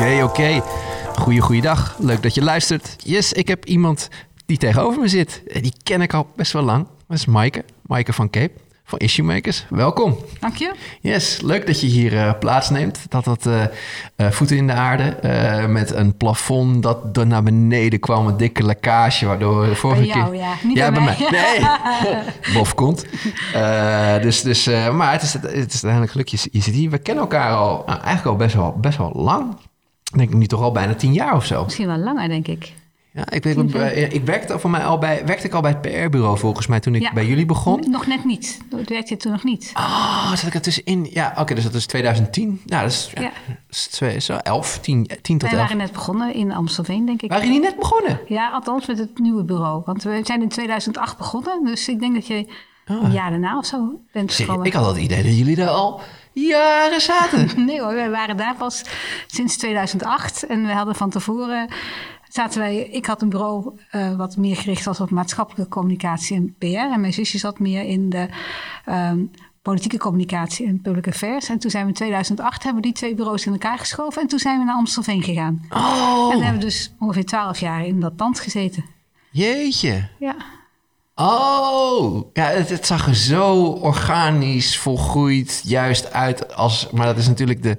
Oké, oké. Goeie, goeiedag. Leuk dat je luistert. Yes, ik heb iemand die tegenover me zit. En Die ken ik al best wel lang. Dat is Maaike. Maaike van Cape. Van Issue Makers. Welkom. Dank je. Yes, leuk dat je hier uh, plaatsneemt. Dat dat uh, uh, voeten in de aarde. met een plafond dat er naar beneden kwam. Een dikke lekkage. Waardoor de vorige bij jou, keer... ja. Niet ja, bij, bij mij. mij. Nee. Bof komt. dus, dus, maar het is, het is uiteindelijk gelukkig. Je, je zit hier. We kennen elkaar al eigenlijk al best wel, best wel lang. Denk ik nu toch al bijna tien jaar of zo. Misschien wel langer, denk ik. Ja, ik, weet, ik, ik werkte voor mij al bij, werkte ik al bij het PR-bureau volgens mij toen ik Ja. bij jullie begon. Nog net niet. Dat werkte je toen nog niet. Ah, zat ik er tussenin? Ja, oké, dus dat is 2010. Nou, dat is, ja. Ja. dat is twee, zo 11, 10, 10 tot Wij 11. waren net begonnen in Amstelveen, denk ik. Waren jullie net begonnen? Ja, althans met het nieuwe bureau. Want we zijn in 2008 begonnen. Dus ik denk dat je een jaar daarna of zo bent gekomen. ik had het idee dat jullie daar al jaren zaten. Nee hoor, wij waren daar pas sinds 2008. En we hadden van tevoren... Zaten wij, ik had een bureau eh, wat meer gericht was op maatschappelijke communicatie en PR. En mijn zusje zat meer in de ehm, politieke communicatie en public affairs. En toen zijn we in 2008 hebben we die twee bureaus in elkaar geschoven. En toen zijn we naar Amstelveen gegaan. Oh, En hebben we dus ongeveer 12 jaar in dat pand gezeten. jeetje. Ja. Oh, ja, het, het zag er zo organisch, volgroeid, juist uit als... Maar dat is natuurlijk de,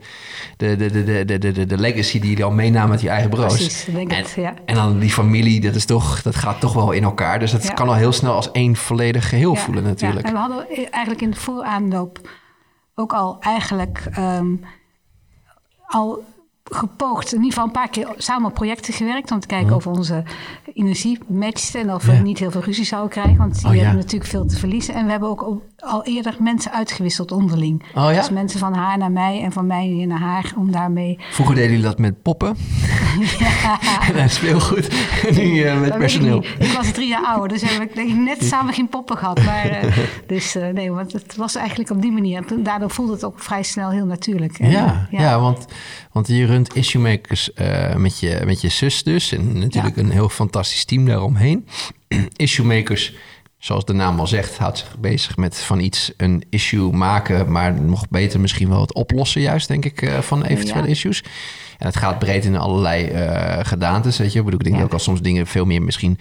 de, de, de, de, de, de, legacy die jullie al meenamen met je eigen bureaus. Precies, denk en, het, ja. en dan die familie, dat, is toch, dat gaat toch wel in elkaar. Dus dat Ja. kan al heel snel als één volledig geheel Ja, voelen natuurlijk. Ja. En we hadden eigenlijk in de vooraanloop ook al eigenlijk ehm, al gepoogd, in ieder geval een paar keer samen op projecten gewerkt om te kijken of onze energie matchte en of we Mhm. Ja. niet heel veel ruzie zouden krijgen, want die Oh, ja. hebben natuurlijk veel te verliezen. En we hebben ook al- eerder mensen uitgewisseld onderling. Oh ja? Dus mensen van haar naar mij en van mij naar haar om daarmee Vroeger deden jullie dat met poppen en speelgoed. En nu eh, met Dat weet ik personeel. Ik was drie jaar ouder, dus heb ik denk ik net samen geen poppen gehad. Maar, eh, dus eh, nee, want het was eigenlijk op die manier. En daardoor voelde het ook vrij snel heel natuurlijk. En, Ja, ja. want, want je runt Issue Makers eh, met, je, met je zus dus. En natuurlijk een heel fantastisch team daaromheen. issue Makers, zoals de naam al zegt, houdt zich bezig met van iets een issue maken. Maar nog beter misschien wel het oplossen juist, denk ik, eh, van eventuele Ja. issues. En het gaat breed in allerlei eh, gedaantes, weet je. Ik bedoel, ik denk Ja. ook al soms dingen veel meer misschien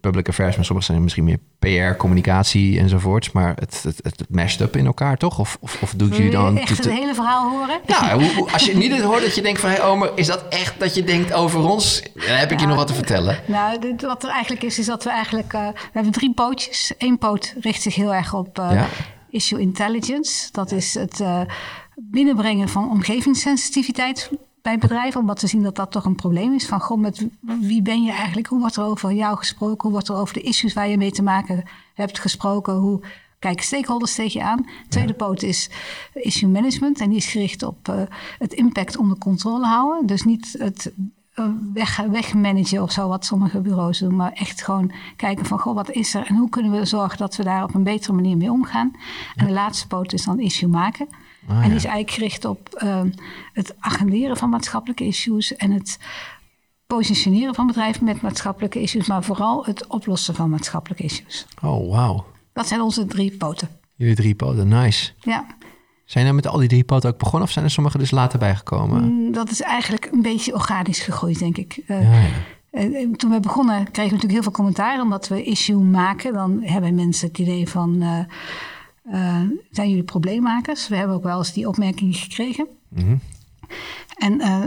public affairs, maar sommige zijn misschien meer PR, communicatie enzovoorts. Maar het, het, het masht up in elkaar, toch? Of, of, of jullie je dan... echt het hele verhaal horen? Ja, als je niet het hoort dat je denkt van... Hé is dat echt dat je denkt over ons? Dan heb ik je nog wat te vertellen. Nou, dit- wat er eigenlijk is, is dat we eigenlijk... eh, we hebben drie pootjes. Eén poot richt zich heel erg op eh, Ja. issue intelligence. Dat is het eh, binnenbrengen van omgevingssensitiviteit bij bedrijven. Omdat we zien dat dat toch een probleem is. Van, goh, met wie ben je eigenlijk? Hoe wordt er over jou gesproken? Hoe wordt er over de issues waar je mee te maken hebt gesproken? Hoe kijken stakeholders tegen je aan? Tweede poot is issue management. En die is gericht op eh, het impact onder controle houden. Dus niet het eh, weg, wegmanagen of zo, wat sommige bureaus doen. Maar echt gewoon kijken van, goh, wat is er? En hoe kunnen we zorgen dat we daar op een betere manier mee omgaan? En de laatste poot is dan issue maken. En die is eigenlijk gericht op eh, het agenderen van maatschappelijke issues... en het positioneren van bedrijven met maatschappelijke issues... maar vooral het oplossen van maatschappelijke issues. Oh, wauw. Dat zijn onze drie poten. Jullie drie poten, nice. Ja, Zijn er met al die drie poten ook begonnen... of zijn er sommige dus later bijgekomen? Mm, dat is eigenlijk een beetje organisch gegroeid, denk ik. Eh, Ja, ja. Eh, eh, Toen we begonnen kregen we natuurlijk heel veel commentaar. Omdat we issue maken, dan hebben mensen het idee van... eh, zijn jullie probleemmakers? We hebben ook wel eens die opmerking gekregen. En eh,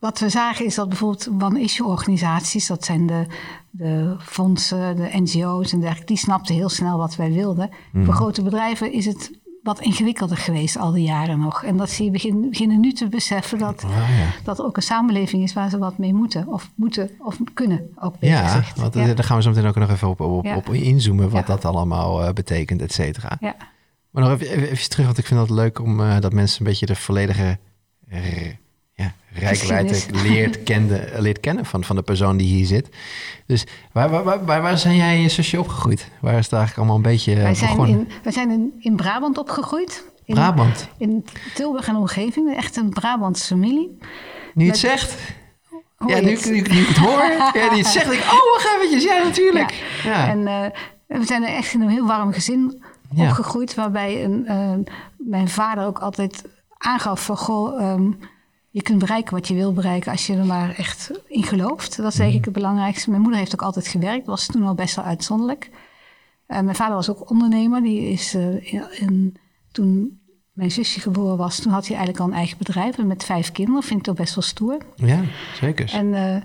wat we zagen is dat bijvoorbeeld one-issue-organisaties... dat zijn de, de fondsen, de NGO's en dergelijke... die snapten heel snel wat wij wilden. Voor grote bedrijven is het wat ingewikkelder geweest al die jaren nog. En dat zie je begin, beginnen nu te beseffen... Dat, Ah, ja. dat er ook een samenleving is waar ze wat mee moeten. Of moeten of kunnen, ook Ja, want ja. eh, daar gaan we zo meteen ook nog even op, op, Ja. op inzoomen... wat Ja. dat allemaal betekent, et cetera. ja. Maar nog even, terug, want ik vind het leuk... om eh, dat mensen een beetje de volledige... eh, ja, rijkwijde leert, kende, leert kennen van, van de persoon die hier zit. Dus waar, waar, waar, waar, waar zijn jij en je zusje opgegroeid? Waar is het eigenlijk allemaal een beetje eh, Wij zijn, begonnen? in, wij zijn in, in Brabant opgegroeid. In, Brabant. In Tilburg en omgeving. Echt een Brabantse familie. Nu je het Met- zegt. Ja, nu, het? nu, nu ik het hoor. ja, nu je het zegt, ik, oh, wacht eventjes. Ja, natuurlijk. Ja. En we zijn er echt in een heel warm gezin Ja. opgegroeid. Waarbij een, eh, mijn vader ook altijd aangaf van... Goh, ehm, je kunt bereiken wat je wil bereiken als je er maar echt in gelooft. Dat is Mhm. eigenlijk het belangrijkste. Mijn moeder heeft ook altijd gewerkt, was toen al best wel uitzonderlijk. En mijn vader was ook ondernemer. Die is eh, in, toen mijn zusje geboren was, toen had hij eigenlijk al een eigen bedrijf met vijf kinderen. Vind ik toch best wel stoer. Ja, zeker. En eh,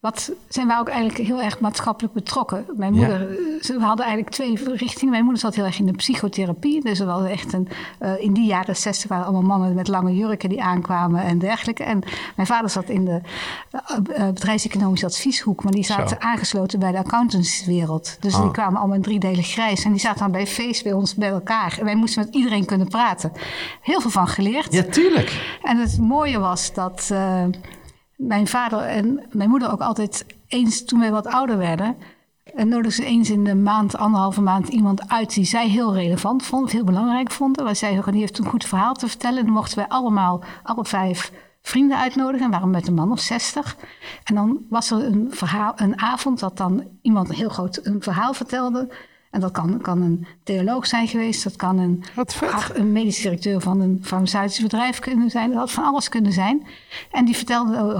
wat zijn wij ook eigenlijk heel erg maatschappelijk betrokken. Mijn moeder, ze- we hadden eigenlijk twee richtingen. Mijn moeder zat heel erg in de psychotherapie. Dus er was echt een, eh, in die jaren 60 waren allemaal mannen met lange jurken die aankwamen en dergelijke. En mijn vader zat in de eh, bedrijfseconomische advieshoek, maar die zaten Zo. aangesloten bij de accountantswereld. Dus Oh. die kwamen allemaal in driedelig grijs. En die zaten dan bij feest bij ons bij elkaar. En wij moesten met iedereen kunnen praten. Heel veel van geleerd. Ja, tuurlijk. En het mooie was dat mijn vader en mijn moeder ook altijd eens toen wij wat ouder werden. En nodigden ze eens in de maand, anderhalve maand, iemand uit die zij heel relevant vonden, heel belangrijk vonden. Waar zij ook, die heeft een goed verhaal te vertellen. En dan mochten wij allemaal, alle vijf vrienden uitnodigen. En waren met een man of zestig. En dan was er een, verhaal, een avond dat dan iemand heel groot een verhaal vertelde. En dat kan, kan een theoloog zijn geweest, dat kan een, ach, een medisch directeur van een farmaceutisch bedrijf kunnen zijn. Dat had van alles kunnen zijn. En die vertelde,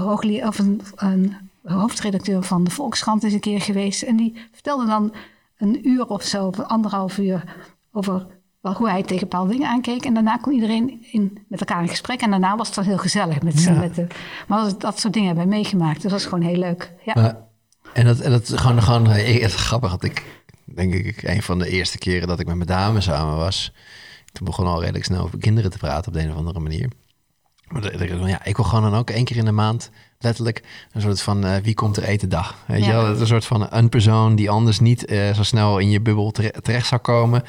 of een, een hoofdredacteur van de Volkskrant is een keer geweest. En die vertelde dan een uur of zo, of anderhalf uur, over wel hoe hij tegen bepaalde dingen aankeek. En daarna kon iedereen in, met elkaar in gesprek. En daarna was het dan heel gezellig. Met, z'n- Ja. met de, maar dat, dat soort dingen hebben wij meegemaakt. Dus dat was gewoon heel leuk. Ja. Maar- en dat, en dat is gewoon, gewoon eh, het is grappig. Dat ik denk ik een van de eerste keren dat ik met mijn dame samen was. Toen begon al redelijk snel over kinderen te praten op de een of andere manier. Maar ja, ik wil gewoon dan ook één keer in de maand letterlijk een soort van eh, wie komt er eten dag. Weet je Ja. wel? Is een soort van een persoon die anders niet eh, zo snel in je bubbel tere- terecht zou komen.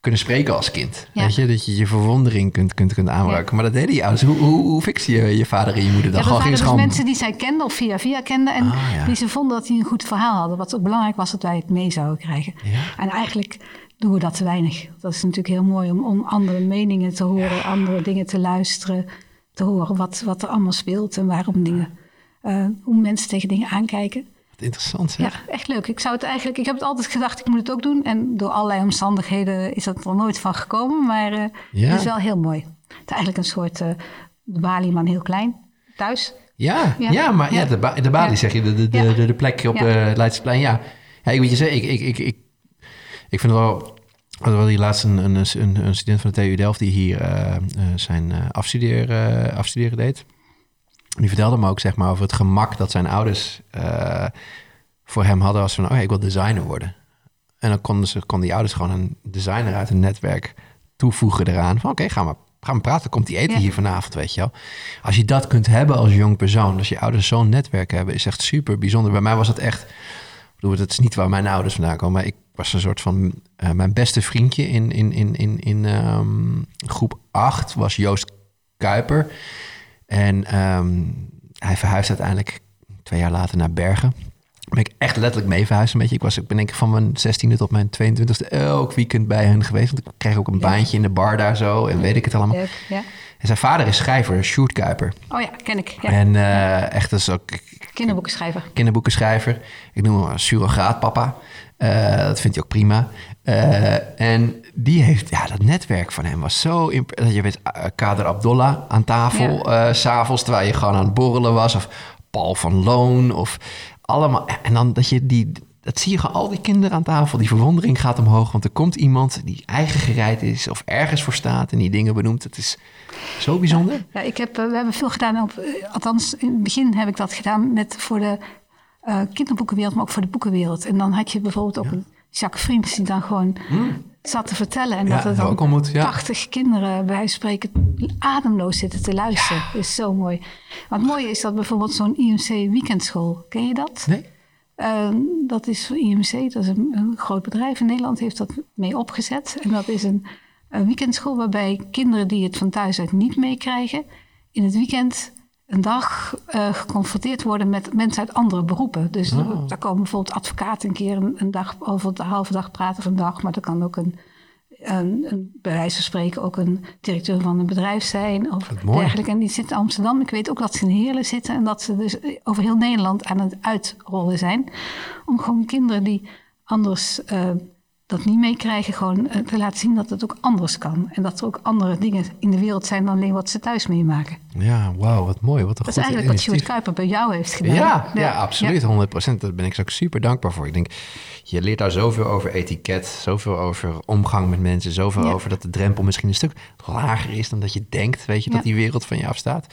Kunnen spreken als kind. Ja. Weet je, dat je je verwondering kunt, kunt, kunt aanraken. Maar dat deden je ouders. Hoe, hoe, hoe fixen je je vader en je moeder dan? Ja, Gewoon waren dus mensen die zij kenden of via via kenden. En Ah, ja. die ze vonden dat die een goed verhaal hadden. Wat ook belangrijk was dat wij het mee zouden krijgen. En eigenlijk doen we dat te weinig. Dat is natuurlijk heel mooi om, om andere meningen te horen, andere dingen te luisteren. Te horen wat, wat er allemaal speelt en waarom dingen, eh, hoe mensen tegen dingen aankijken. Wat interessant zeg. Ja, echt leuk. Ik zou het eigenlijk, ik heb het altijd gedacht, ik moet het ook doen. En door allerlei omstandigheden is dat er nooit van gekomen. Maar eh, Ja. het is wel heel mooi. Het is eigenlijk een soort uh, de Bali, maar heel klein. Thuis. Ja, ja. Ja. maar ja, de, ba de balie zeg je, de, de, de, plek op eh Leidseplein. Ja. ja, ik weet je zeggen, ik, ik, ik, ik, ik vind het wel... We hadden hier laatst een, een, een, student van de TU Delft die hier eh, eh, zijn eh, afstuderen, afstuderen deed. Die vertelde me ook zeg maar, over het gemak dat zijn ouders eh, voor hem hadden als van, oh ik wil designer worden. En dan konden, ze, konden die ouders gewoon een designer uit een netwerk toevoegen eraan. Van oké, ga maar, ga maar praten, komt die eten Ja. hier vanavond, weet je wel. Als je dat kunt hebben als jong persoon, als je ouders zo'n netwerk hebben, is echt super bijzonder. Bij mij was het echt, ik bedoel, het is niet waar mijn ouders vandaan komen, maar ik was een soort van, eh, mijn beste vriendje in, in, in, in, in ehm, groep 8 was Joost Kuiper. En ehm, hij verhuisde uiteindelijk twee jaar later naar Bergen. Ben ik echt letterlijk mee verhuisd een beetje. Ik, was, ik ben denk ik van mijn 16e tot mijn 22e elk weekend bij hen geweest. Want ik kreeg ook een Ja. baantje in de bar daar zo. En weet ik het allemaal. Leuk, ja. En zijn vader is schrijver, Sjoerd Kuiper. Oh ja, ken ik. Ja. En eh, echt, is ook Kinderboekenschrijver. kinderboekenschrijver. Ik noem hem surrogaatpapa. Eh dat vindt hij ook prima. Eh, en die heeft, ja, dat netwerk van hem was zo... dat Je weet, eh, Kader Abdollah aan tafel, eh, s s'avonds... terwijl je gewoon aan het borrelen was. Of Paul van Loon, of allemaal... En dan dat je die... Dat zie je gewoon, al die kinderen aan tafel. Die verwondering gaat omhoog. Want er komt iemand die eigen gereid is... of ergens voor staat en die dingen benoemt. Het is zo bijzonder. Ja, ik heb, eh, we hebben veel gedaan. Op, eh, althans, in het begin heb ik dat gedaan met, voor de eh, kinderboekenwereld, maar ook voor de boekenwereld. En dan had je bijvoorbeeld ook een Jacques Vriends die dan gewoon zat te vertellen. En Ja, dat er dan ook ontmoet, ja. 80 kinderen bij wijze van spreken ademloos zitten te luisteren. Dat is zo mooi. Wat mooi is dat bijvoorbeeld zo'n IMC weekendschool, ken je dat? Nee? Ehm, dat is voor IMC, dat is een, een groot bedrijf in Nederland, heeft dat mee opgezet. En dat is een, een weekendschool waarbij kinderen die het van thuis uit niet meekrijgen, in het weekend een dag eh, geconfronteerd worden met mensen uit andere beroepen. Dus Oh. daar komen bijvoorbeeld advocaten een keer een, een dag over de halve dag praten of een dag, maar dat kan ook een, een, een, bij wijze van spreken ook een directeur van een bedrijf zijn of dergelijke. En die zit in Amsterdam. Ik weet ook dat ze in Heerlen zitten en dat ze dus over heel Nederland aan het uitrollen zijn. Om gewoon kinderen die anders eh, dat niet meekrijgen, gewoon eh, te laten zien dat het ook anders kan. En dat er ook andere dingen in de wereld zijn dan alleen wat ze thuis meemaken. Ja, wauw, wat mooi. Wat een dat is eigenlijk wat Stuart Kuiper bij jou heeft gedaan. Ja, ja, absoluut, 100%. Daar ben ik ook super dankbaar voor. Ik denk, je leert daar zoveel over etiket, zoveel over omgang met mensen, zoveel over dat de drempel misschien een stuk lager is dan dat je denkt, weet je, dat die wereld van je afstaat.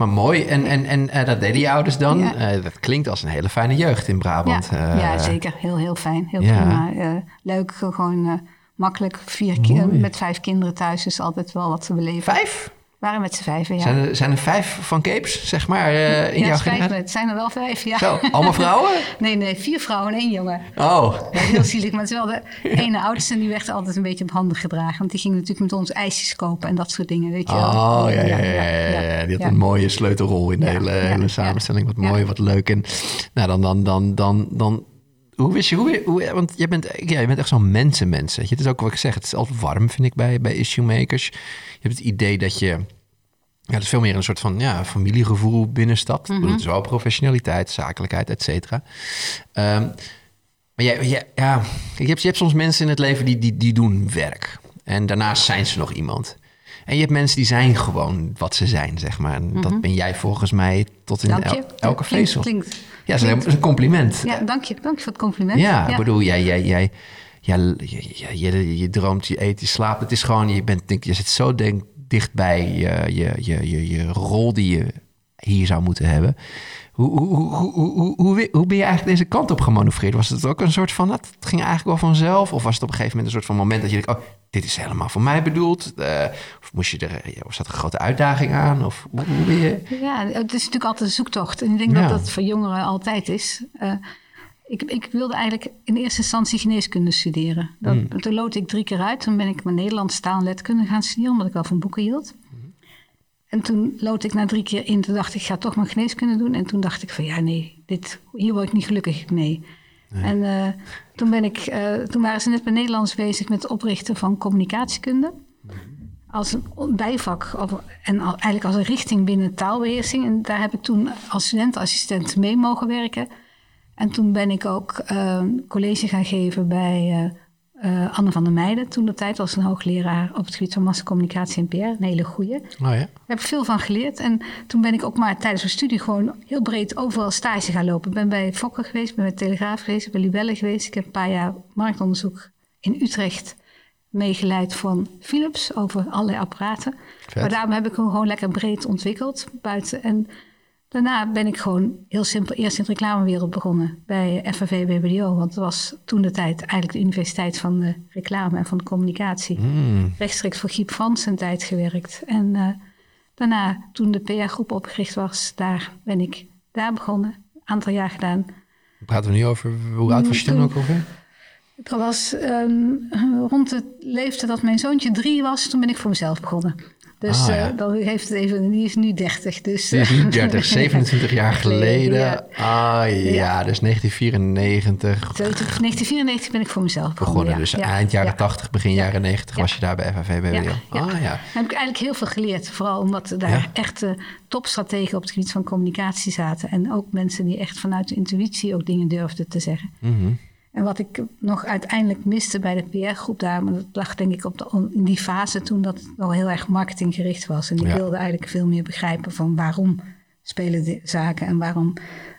Maar mooi. En, en, en uh, dat deden je ouders dan. Ja. Uh, dat klinkt als een hele fijne jeugd in Brabant. Ja, uh, ja zeker. Heel, heel fijn. Heel prima. leuk, gewoon makkelijk. Vier met vijf kinderen thuis is altijd wel wat te beleven. Vijf? Waren met z'n vijven, ja. Zijn er, zijn er vijf van Capes, zeg maar, uh, in ja, jouw generatie? Het zijn er wel vijf, ja. Zo, allemaal vrouwen? nee, nee, vier vrouwen en één jongen. Oh. Ja, heel zielig, maar het is wel de ene oudste... en die werd altijd een beetje op handen gedragen. Want die ging natuurlijk met ons ijsjes kopen en dat soort dingen, weet je wel. Oh, ja, ja, ja. ja, Die had een mooie sleutelrol in de hele, hele samenstelling. Wat mooi, wat leuk. En nou, dan, dan, dan, dan, dan hoe wist je, hoe, hoe, want jij bent, ja, je bent echt zo'n mensenmens. Het is ook wat ik zeg, het is altijd warm, vind ik, bij, bij issue makers. Je hebt het idee dat je ja, het is veel meer een soort van ja, familiegevoel binnenstapt. Mm -hmm. Het is wel professionaliteit, zakelijkheid, et cetera. Um, maar ja, ja, ja, je, hebt, je hebt soms mensen in het leven die, die, die doen werk. En daarnaast zijn ze nog iemand. En je hebt mensen die zijn gewoon wat ze zijn, zeg maar. En mm -hmm. dat ben jij volgens mij tot in el, elke vezel. Klinkt, klinkt, ja, dat is een compliment. Ja, dank je. Dank je voor het compliment. Ja, ik bedoel, jij, jij, jij, ja, je, je, je, droomt, je eet, je slaapt. Het is gewoon, je, bent, denk, je zit zo denk, dichtbij je, je, je, je, je rol die je hier zou moeten hebben. Hoe, hoe, hoe, hoe, hoe, hoe ben je eigenlijk deze kant op gemanoeuvreerd? Was het ook een soort van, het ging eigenlijk wel vanzelf? Of was het op een gegeven moment een soort van moment dat je denkt, oh, dit is helemaal voor mij bedoeld? Uh, of moest je er, was dat een grote uitdaging aan? Of hoe, hoe ben je? Ja, het is natuurlijk altijd een zoektocht. En ik denk ja. dat dat voor jongeren altijd is. Uh, ik, ik, wilde eigenlijk in eerste instantie geneeskunde studeren. Dat, mm. Toen lood ik drie keer uit. Toen ben ik mijn Nederlands taal en letkunde gaan studeren, omdat ik wel van boeken hield. En toen lood ik na drie keer in. Toen dacht ik, ik ga toch maar geneeskunde doen. En toen dacht ik van, ja nee, dit, hier word ik niet gelukkig mee. Nee. En uh, toen, ben ik, uh, toen waren ze net bij Nederlands bezig met het oprichten van communicatiekunde. Mm. Als een bijvak of, en al, eigenlijk als een richting binnen taalbeheersing. En daar heb ik toen als studentassistent mee mogen werken. En toen ben ik ook uh, college gaan geven bij uh, uh, Anne van der Meijden. Toen de tijd was een hoogleraar op het gebied van massacommunicatie en PR. Een hele goeie. Oh ja. Daar heb ik veel van geleerd. En toen ben ik ook maar tijdens mijn studie gewoon heel breed overal stage gaan lopen. Ik ben bij Fokker geweest, ben bij Telegraaf geweest, bij Libelle geweest. Ik heb een paar jaar marktonderzoek in Utrecht meegeleid van Philips over allerlei apparaten. Vet. Maar daarom heb ik hem gewoon lekker breed ontwikkeld buiten. En Daarna ben ik gewoon heel simpel eerst in de reclamewereld begonnen bij FAV BBDO. Want het was toen de tijd eigenlijk de universiteit van de reclame en van de communicatie. Mm. Rechtstreeks voor Giep Frans een tijd gewerkt. En uh, daarna, toen de PR-groep opgericht was, daar ben ik daar begonnen. Een aantal jaar gedaan. Praten we nu over, hoe oud was je toen ook alweer? Ik was um, rond het leeftijd dat mijn zoontje drie was, toen ben ik voor mezelf begonnen. Dus ah, ja. uh, dan heeft het even, die is nu 30. Dus, die is nu 30, 27 jaar geleden. Ja. Ah ja, ja, dus 1994. 1994 ben ik voor mezelf begonnen. begonnen dus eind jaren 80, begin jaren 90 was je daar bij FAV BWO. Ja. Ah, ja. Daar heb ik eigenlijk heel veel geleerd. Vooral omdat daar echt uh, topstrategen op het gebied van communicatie zaten. En ook mensen die echt vanuit de intuïtie ook dingen durfden te zeggen. Mm -hmm. En wat ik nog uiteindelijk miste bij de PR-groep daar, maar dat lag denk ik op de, in die fase toen dat het wel heel erg marketinggericht was. En ik ja. wilde eigenlijk veel meer begrijpen van waarom spelen de zaken en waarom,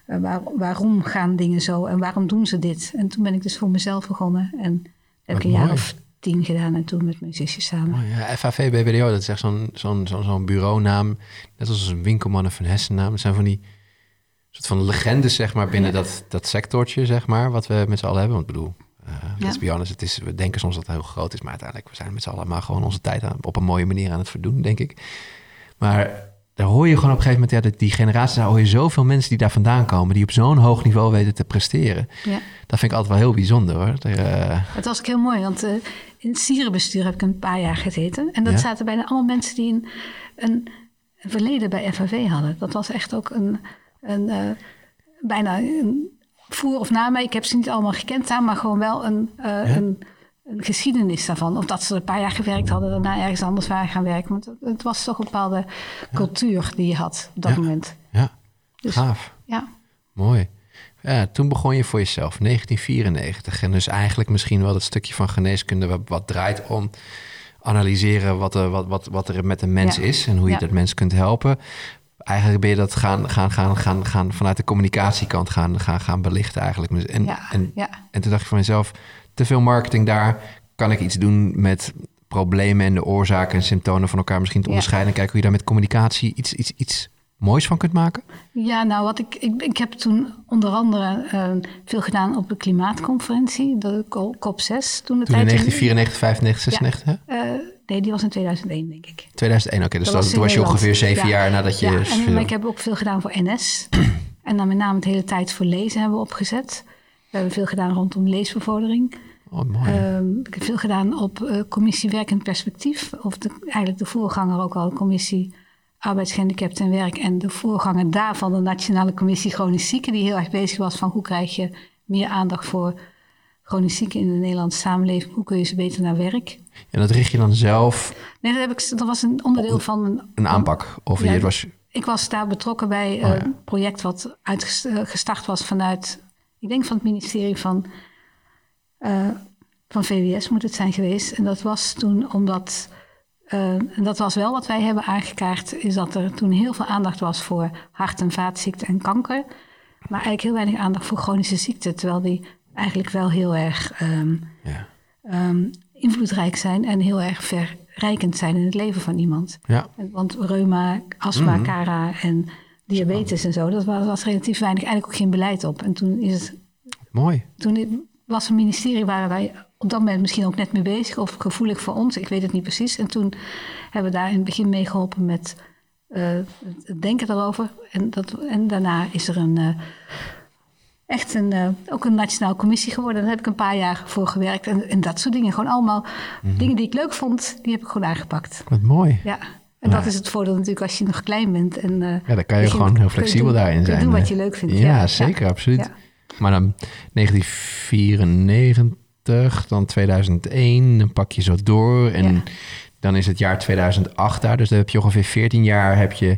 waar, waarom gaan dingen zo en waarom doen ze dit. En toen ben ik dus voor mezelf begonnen en heb ik een jaar of tien gedaan en toen met mijn zusjes samen. Oh ja, FAV BBDO, dat is echt zo'n zo'n zo'n zo'n bureaunaam, net als een winkelman of een hersennaam. Dat zijn van die soort van legendes, zeg maar, binnen ja. dat, dat sectortje, zeg maar, wat we met z'n allen hebben. Want ik bedoel, uh, ja. let's be honest, het is, we denken soms dat het heel groot is, maar uiteindelijk, we zijn met z'n allen maar gewoon onze tijd aan, op een mooie manier aan het verdoen, denk ik. Maar daar hoor je gewoon op een gegeven moment, ja, dat die generatie, daar hoor je zoveel mensen die daar vandaan komen, die op zo'n hoog niveau weten te presteren. Ja. Dat vind ik altijd wel heel bijzonder hoor. Uh... Het was ook heel mooi, want uh, in het sierenbestuur heb ik een paar jaar gezeten. En dat ja? zaten bijna allemaal mensen die een, een verleden bij FAV hadden. Dat was echt ook een, een uh, bijna een voor of na mij. Ik heb ze niet allemaal gekend daar, maar gewoon wel een, uh, ja? een, een, geschiedenis daarvan. Of dat ze een paar jaar gewerkt hadden, daarna ergens anders waren gaan werken. Want het, was toch een bepaalde ja. cultuur die je had op dat ja. moment. Ja, dus, gaaf. Ja. Mooi. Ja, toen begon je voor jezelf, 1994. En dus eigenlijk misschien wel dat stukje van geneeskunde wat, wat draait om analyseren wat er, wat, wat, wat er met een mens Ja. is en hoe je dat mens kunt helpen. Eigenlijk ben je dat gaan, gaan, gaan, gaan, gaan vanuit de communicatiekant gaan, gaan, gaan belichten eigenlijk. En, Ja, en, ja. en toen dacht ik van mezelf, te veel marketing daar. Kan ik iets doen met problemen en de oorzaken en symptomen van elkaar misschien te Ja. onderscheiden. En kijken hoe je daar met communicatie iets, iets, iets moois van kunt maken? Ja, nou, wat ik, ik, ik heb toen onder andere eh, veel gedaan op de klimaatconferentie, de Co- COP6. Toen, de Toen in tijd 1994, 95, 96, hè? Eh, nee, die was in 2001, denk ik. 2001, oké. dus Dat was je ongeveer zeven Ja. jaar nadat je... Ja, en, maar ik heb ook veel gedaan voor NS. en dan met name het hele tijd voor lezen hebben we opgezet. We hebben veel gedaan rondom leesbevordering. Oh, mooi. Ehm, ik heb veel gedaan op eh, commissie Werkend Perspectief. Of de, eigenlijk de voorganger ook al, commissie Arbeidsgehandicapten en Werk. En de voorganger daarvan, de Nationale Commissie Chronisch Zieken, die heel erg bezig was van hoe krijg je meer aandacht voor chronisch zieken in de Nederlandse samenleving. Hoe kun je ze beter naar werk? en dat richt je dan zelf Nee, dat, heb ik, dat was een onderdeel van een, een aanpak? Of Ja, je was... ik was daar betrokken bij Oh, ja. een project wat uitgestart was vanuit, ik denk van het ministerie van, eh, van VWS moet het zijn geweest. En dat was toen omdat, eh, en dat was wel wat wij hebben aangekaart, is dat er toen heel veel aandacht was voor hart- en vaatziekten en kanker. Maar eigenlijk heel weinig aandacht voor chronische ziekten, terwijl die eigenlijk wel heel erg ehm, Ja. ehm, invloedrijk zijn en heel erg verrijkend zijn in het leven van iemand. ja. Want reuma, astma, Mhm. CARA en diabetes en zo, dat was, was relatief weinig, eigenlijk ook geen beleid op. En toen, is het, Mooi. toen was een ministerie, waren wij op dat moment misschien ook net mee bezig, of gevoelig voor ons, ik weet het niet precies. En toen hebben we daar in het begin mee geholpen met eh, het- het denken daarover. En, dat, en daarna is er een, eh, echt een, eh, ook een nationale commissie geworden. Daar heb ik een paar jaar voor gewerkt. En, en dat soort dingen, gewoon allemaal Mhm. dingen die ik leuk vond, die heb ik gewoon aangepakt. Wat mooi. Ja, en dat is het voordeel natuurlijk als je nog klein bent. En, eh, Ja, dan kan je gewoon heel flexibel doen- daarin zijn. doen wat eh. je leuk vindt. Ja, zeker, absoluut. Ja. Maar dan 1994, dan 2001, dan pak je zo door. En Ja. dan is het jaar 2008 daar. Dus dan heb je ongeveer 14 jaar heb je,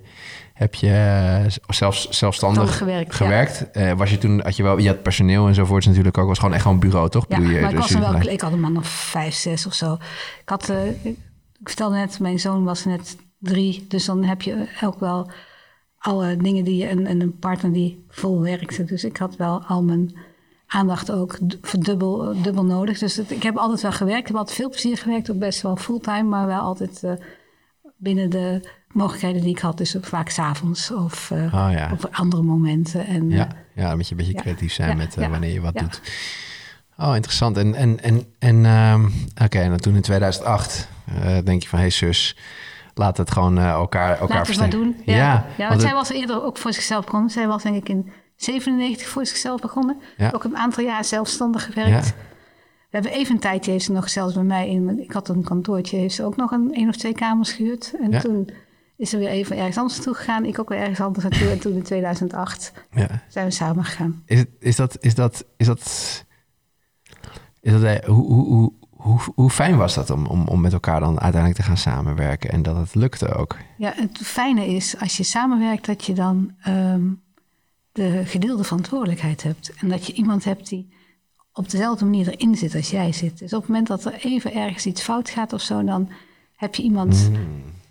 heb je eh, zelfs, zelfstandig gewerkt, gewerkt. Eh, was je toen, had je wel, je had personeel enzovoorts natuurlijk ook. was gewoon echt gewoon een bureau, toch? Ja, Bedoel je, maar ik, dus was wel, jullie- ik had een man of vijf, zes of zo. Ik had, eh, ik vertelde net, mijn zoon was net drie. Dus dan heb je ook wel alle dingen die je... En, en een partner die vol werkte. Dus ik had wel al mijn aandacht ook d- verdubbel, dubbel nodig. Dus het- ik heb altijd wel gewerkt. Ik heb altijd veel plezier gewerkt. Ook best wel fulltime, maar wel altijd... binnen de mogelijkheden die ik had. Dus vaak s'avonds of eh, Oh ja. op andere momenten. En, Ja, eh, ja, dan moet je een beetje Ja. creatief zijn Ja, met eh, wanneer je wat doet. Oh, interessant. En, en, en, en ehm, oké, en dan toen in 2008 eh, denk je van... hé hey, zus, laat het gewoon elkaar, elkaar doen. Ja, ja, want want zij was eerder ook voor zichzelf begonnen. Zij was denk ik in 97 voor zichzelf begonnen. Ja. Ook een aantal jaar zelfstandig gewerkt. We hebben even een tijdje, heeft ze nog zelfs bij mij in... Ik had een kantoortje, heeft ze ook nog een één of twee kamers gehuurd. En Ja. toen is ze weer even ergens anders naartoe gegaan. Ik ook weer ergens anders naartoe. En toen in 2008 ja. zijn we samen gegaan. Is, het, is dat... Is dat, is dat, is dat eh, hoe, hoe, hoe, hoe, hoe fijn was dat om, om, om met elkaar dan uiteindelijk te gaan samenwerken... en dat het lukte ook? Ja, het fijne is als je samenwerkt dat je dan ehm, de gedeelde verantwoordelijkheid hebt. En dat je iemand hebt die op dezelfde manier erin zit als jij zit. Dus op het moment dat er even ergens iets fout gaat of zo, dan heb je iemand, dan,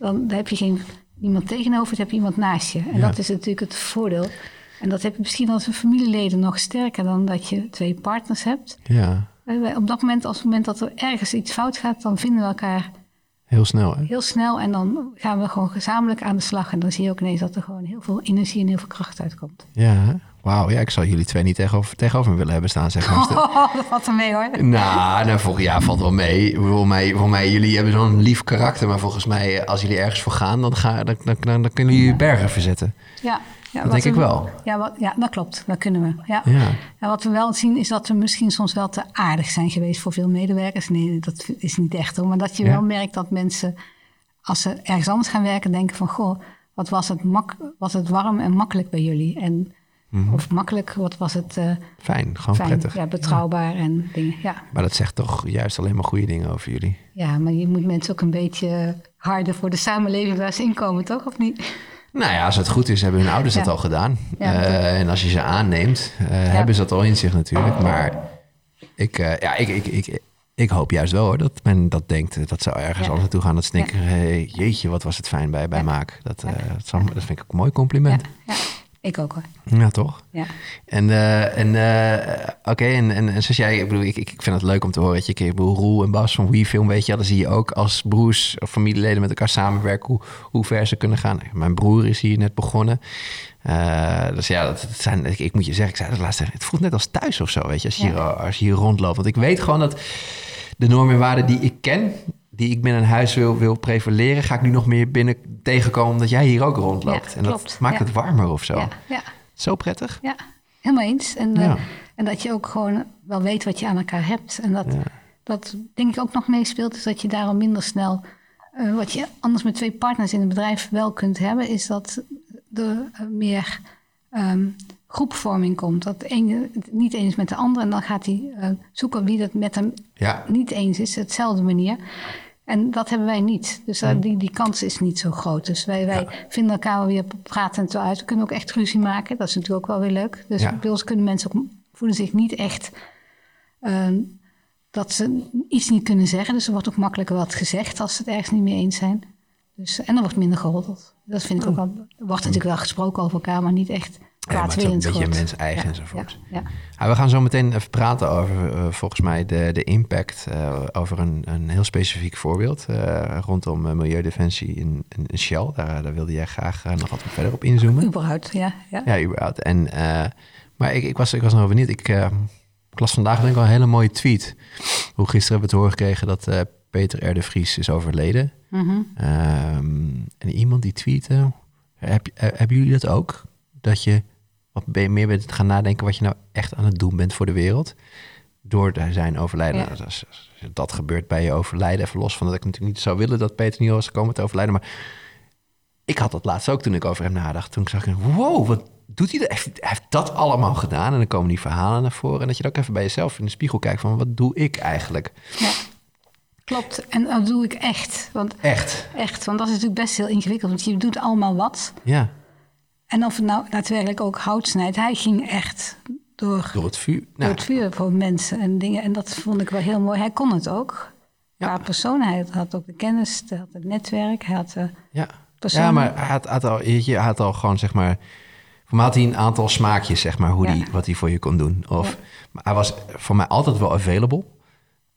dan heb je geen iemand tegenover, dan heb je iemand naast je. En Ja. dat is natuurlijk het voordeel. En dat heb je misschien als een familieleden nog sterker dan dat je twee partners hebt. Ja, Eh, Op dat moment, als het moment dat er ergens iets fout gaat, dan vinden we elkaar heel snel, hè? heel snel en dan gaan we gewoon gezamenlijk aan de slag. En dan zie je ook ineens dat er gewoon heel veel energie en heel veel kracht uitkomt. Ja, wauw. Ja, ik zou jullie twee niet tegenover, tegenover me willen hebben staan, zeg maar. Oh, dat valt er mee hoor. Nou, nou volgens jaar valt wel mee. Voor mij, voor mij, jullie hebben zo'n lief karakter. Maar volgens mij, als jullie ergens voor gaan, dan, ga, dan, dan, dan, dan kunnen jullie bergen verzetten. Ja, ja, Dat denk ik we- wel. Ja, wat, ja, dat klopt. Dat kunnen we. Ja. Ja. En wat we wel zien is dat we misschien soms wel te aardig zijn geweest voor veel medewerkers. Nee, dat is niet echt hoor. Maar dat je Ja. wel merkt dat mensen, als ze ergens anders gaan werken, denken van... Goh, wat was het, mak was het warm en makkelijk bij jullie? En, Of makkelijk, wat was het eh, Fijn, gewoon fijn, prettig. ja, betrouwbaar en dingen. Ja. Maar dat zegt toch juist alleen maar goede dingen over jullie. ja, maar je moet mensen ook een beetje harder voor de samenleving waar ze in komen, toch? Of niet? Nou ja, als het goed is, hebben hun ouders dat al gedaan. Eh, en als je ze aanneemt, eh, hebben ze dat al in zich natuurlijk. Maar ik, eh, ja, ik, ik, ik, ik hoop juist wel hoor, dat men dat denkt. Dat ze ergens anders naartoe gaan. Dat hey, jeetje, wat was het fijn bij, bij. Maak. Dat, dat, vind ik ook een mooi compliment. Ja, ik ook hoor. Ja, toch? Ja. En, eh, en eh, oké, en, en, en zoals jij, ik bedoel, ik, ik vind het leuk om te horen dat je, ik bedoel, Roel en Bas van WeFilm, weet je, dan zie je ook als broers of familieleden met elkaar samenwerken, hoe, hoe ver ze kunnen gaan. Mijn broer is hier net begonnen. Eh, dus ja, dat, dat zijn, ik, ik moet je zeggen, ik zei dat laatst, tegen- het voelt net als thuis of zo, weet je, als je, Ja. hier, als je hier rondloopt. Want ik weet gewoon dat de normen en waarden die ik ken, die ik binnen een huis wil, wil prevaleren, ga ik nu nog meer binnen tegenkomen omdat jij hier ook rondloopt. Ja, en dat maakt ja. het warmer of zo. Ja, ja, Zo prettig. ja, helemaal eens. En, eh, en dat je ook gewoon wel weet wat je aan elkaar hebt. En dat, dat denk ik ook nog meespeelt, is dat je daarom minder snel... eh, wat je anders met twee partners in een bedrijf wel kunt hebben... is dat er eh, meer ehm, groepvorming komt. Dat de ene het niet eens met de ander... en dan gaat hij zoeken wie dat met hem Ja. niet eens is, hetzelfde manier. En dat hebben wij niet. Dus eh, die, die kans is niet zo groot. Dus wij, wij vinden elkaar wel weer pratend uit. We kunnen ook echt ruzie maken. Dat is natuurlijk ook wel weer leuk. Dus bij ons kunnen mensen ook voelen zich niet echt ehm, dat ze iets niet kunnen zeggen. Dus er wordt ook makkelijker wat gezegd als ze het ergens niet mee eens zijn. Dus, en er wordt minder geroddeld. Dat vind ik ook wel. Er wordt natuurlijk wel gesproken over elkaar, maar niet echt Ja, maar het is ook een beetje gehoord. mens-eigen Ja, enzovoort. Ja, ja. Ja, we gaan zo meteen even praten over eh, volgens mij de, de impact eh, over een, een heel specifiek voorbeeld eh, rondom milieudefensie in, in Shell. Daar, daar wilde jij graag nog wat verder op inzoomen. Überhaupt, ja. ja. Ja, überhaupt. En, maar ik, ik, was, ik was nog wel benieuwd. Ik, ik las vandaag denk ik wel een hele mooie tweet. Hoe gisteren hebben we te horen gekregen dat Peter R. de Vries is overleden. Mhm. Ehm, en iemand die tweette, heb, hebben jullie dat ook? Dat je wat meer bent gaan nadenken wat je nou echt aan het doen bent voor de wereld? Door zijn overlijden. Ja. Nou, dat, is- als dat gebeurt bij je overlijden, even los van dat ik natuurlijk niet zou willen dat Peter niet was komen te overlijden. Maar ik had dat laatst ook toen ik over hem nadacht. Toen zag ik, wow, wat doet hij? dat? Heeft, hij heeft dat allemaal gedaan. En dan komen die verhalen naar voren. En dat je dan ook even bij jezelf in de spiegel kijkt van, wat doe ik eigenlijk? Ja, klopt. En dat doe ik echt. Want Echt. echt, want dat is natuurlijk best heel ingewikkeld. Want je doet allemaal wat. Ja, En of het nou daadwerkelijk ook hout snijdt. Hij ging echt door, door het vuur. door Nou, het vuur voor mensen en dingen. En dat vond ik wel heel mooi. Hij kon het ook. Ja. Qua persoon. Hij had ook de kennis, hij had het netwerk. Hij had, eh, Ja, persoon- ja maar hij had, had al, je, hij had al gewoon, zeg maar... Voor mij had hij een aantal smaakjes, zeg maar, hoe Ja. die, wat hij voor je kon doen. Of, maar hij was voor mij altijd wel available.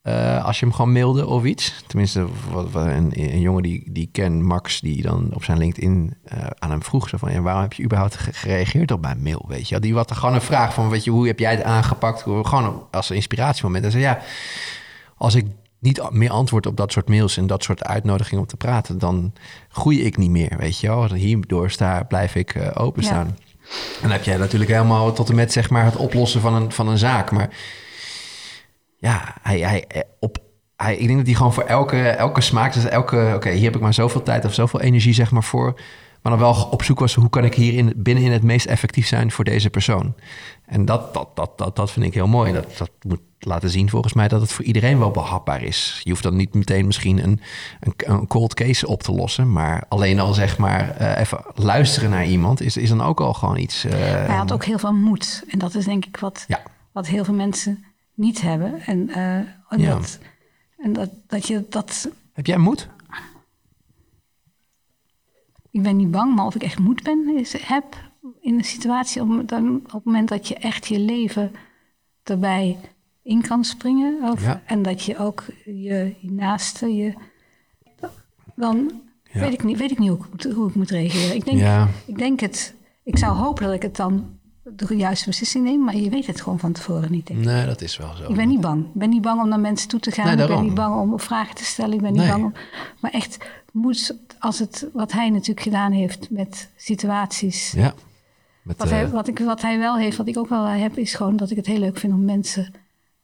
Eh, als je hem gewoon mailde of iets. Tenminste, wat, wat- een, een jongen die, die ik ken, Max, die dan op zijn LinkedIn eh, aan hem vroeg. Zo van, ja, waarom heb je überhaupt ge- gereageerd op mijn mail, weet je? Die er gewoon een vraag van, weet je, hoe heb jij het aangepakt? Gewoon als een inspiratiemoment. En zei, ja, als ik niet meer antwoord op dat soort mails en dat soort uitnodigingen om te praten, dan groei ik niet meer, weet je wel. Hierdoor sta, blijf ik eh, openstaan. En dan heb jij natuurlijk helemaal tot en met zeg maar het oplossen van een, van een zaak. Maar ja, hij, hij, eh, op, hij, ik denk dat hij gewoon voor elke, elke smaak, dus elke, oké, hier heb ik maar zoveel tijd of zoveel energie zeg maar voor. Maar dan wel op zoek was, hoe kan ik hier in, binnenin het meest effectief zijn voor deze persoon? En dat, dat, dat, dat, dat vind ik heel mooi. Dat, dat moet laten zien volgens mij dat het voor iedereen wel behapbaar is. Je hoeft dan niet meteen misschien een, een, een cold case op te lossen. Maar alleen al zeg maar eh, even luisteren naar iemand is, is dan ook al gewoon iets. eh, hij had ook heel veel moed. En dat is denk ik wat, Ja. wat heel veel mensen niet hebben. En, eh, en, Ja. dat, en dat, dat je dat Heb jij moed? ik ben niet bang, maar of ik echt moed ben, is, heb in een situatie op, dan, op het moment dat je echt je leven erbij in kan springen. Of, Ja. En dat je ook je, je naaste, je, dan Ja. weet, ik niet, weet ik niet hoe ik, moet- hoe ik moet reageren. Ik denk, ik denk het, ik zou hopen dat ik het dan de juiste beslissing neem, maar je weet het gewoon van tevoren niet. Denk ik. Nee, dat is wel zo. Ik ben niet bang. Ik ben niet bang om naar mensen toe te gaan. Nee, ik ben niet bang om vragen te stellen. Ik ben niet Nee. bang om. Maar echt, moet, als het wat hij natuurlijk gedaan heeft met situaties. Ja. Met, Wat, eh, hij, wat, ik, wat hij wel heeft, wat ik ook wel heb, is gewoon dat ik het heel leuk vind om mensen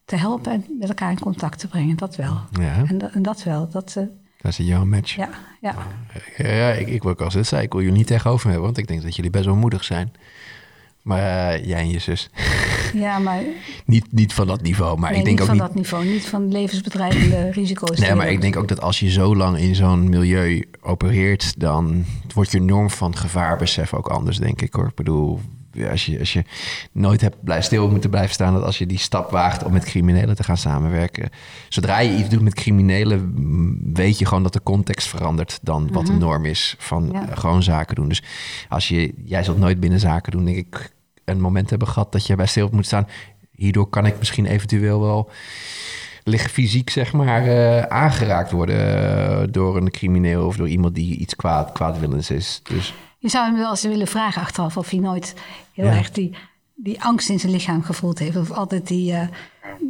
te helpen en met elkaar in contact te brengen. Dat wel. ja, En, dat, en dat wel. Dat, eh, daar zit jouw match. ja, ja. Ja, ja, ik, ik wil ook als het zei, ik wil jullie niet tegenover hebben, want ik denk dat jullie best wel moedig zijn. Maar eh, jij en je zus. Ja, maar niet, niet van dat niveau. Maar nee, ik denk niet ook van niet. dat niveau. Niet van levensbedreigende risico's. Nee, maar ik denk ook dat als je zo lang in zo'n milieu opereert, dan wordt je norm van gevaarbesef ook anders, denk ik hoor. Ik bedoel, als je, als je nooit hebt blij, stil moeten blijven staan, dat als je die stap waagt om met criminelen te gaan samenwerken, zodra je iets doet met criminelen, weet je gewoon dat de context verandert dan wat de norm is van Ja. eh, gewoon zaken doen. Dus als je, jij zult nooit binnen zaken doen, denk ik, een moment hebben gehad dat je bij stil moet staan. Hierdoor kan ik misschien eventueel wel liggen fysiek zeg maar eh, aangeraakt worden eh, door een crimineel of door iemand die iets kwaad, kwaadwillends is. Dus Je zou hem wel eens willen vragen achteraf of hij nooit heel Ja. erg die, die angst in zijn lichaam gevoeld heeft. Of altijd die, eh,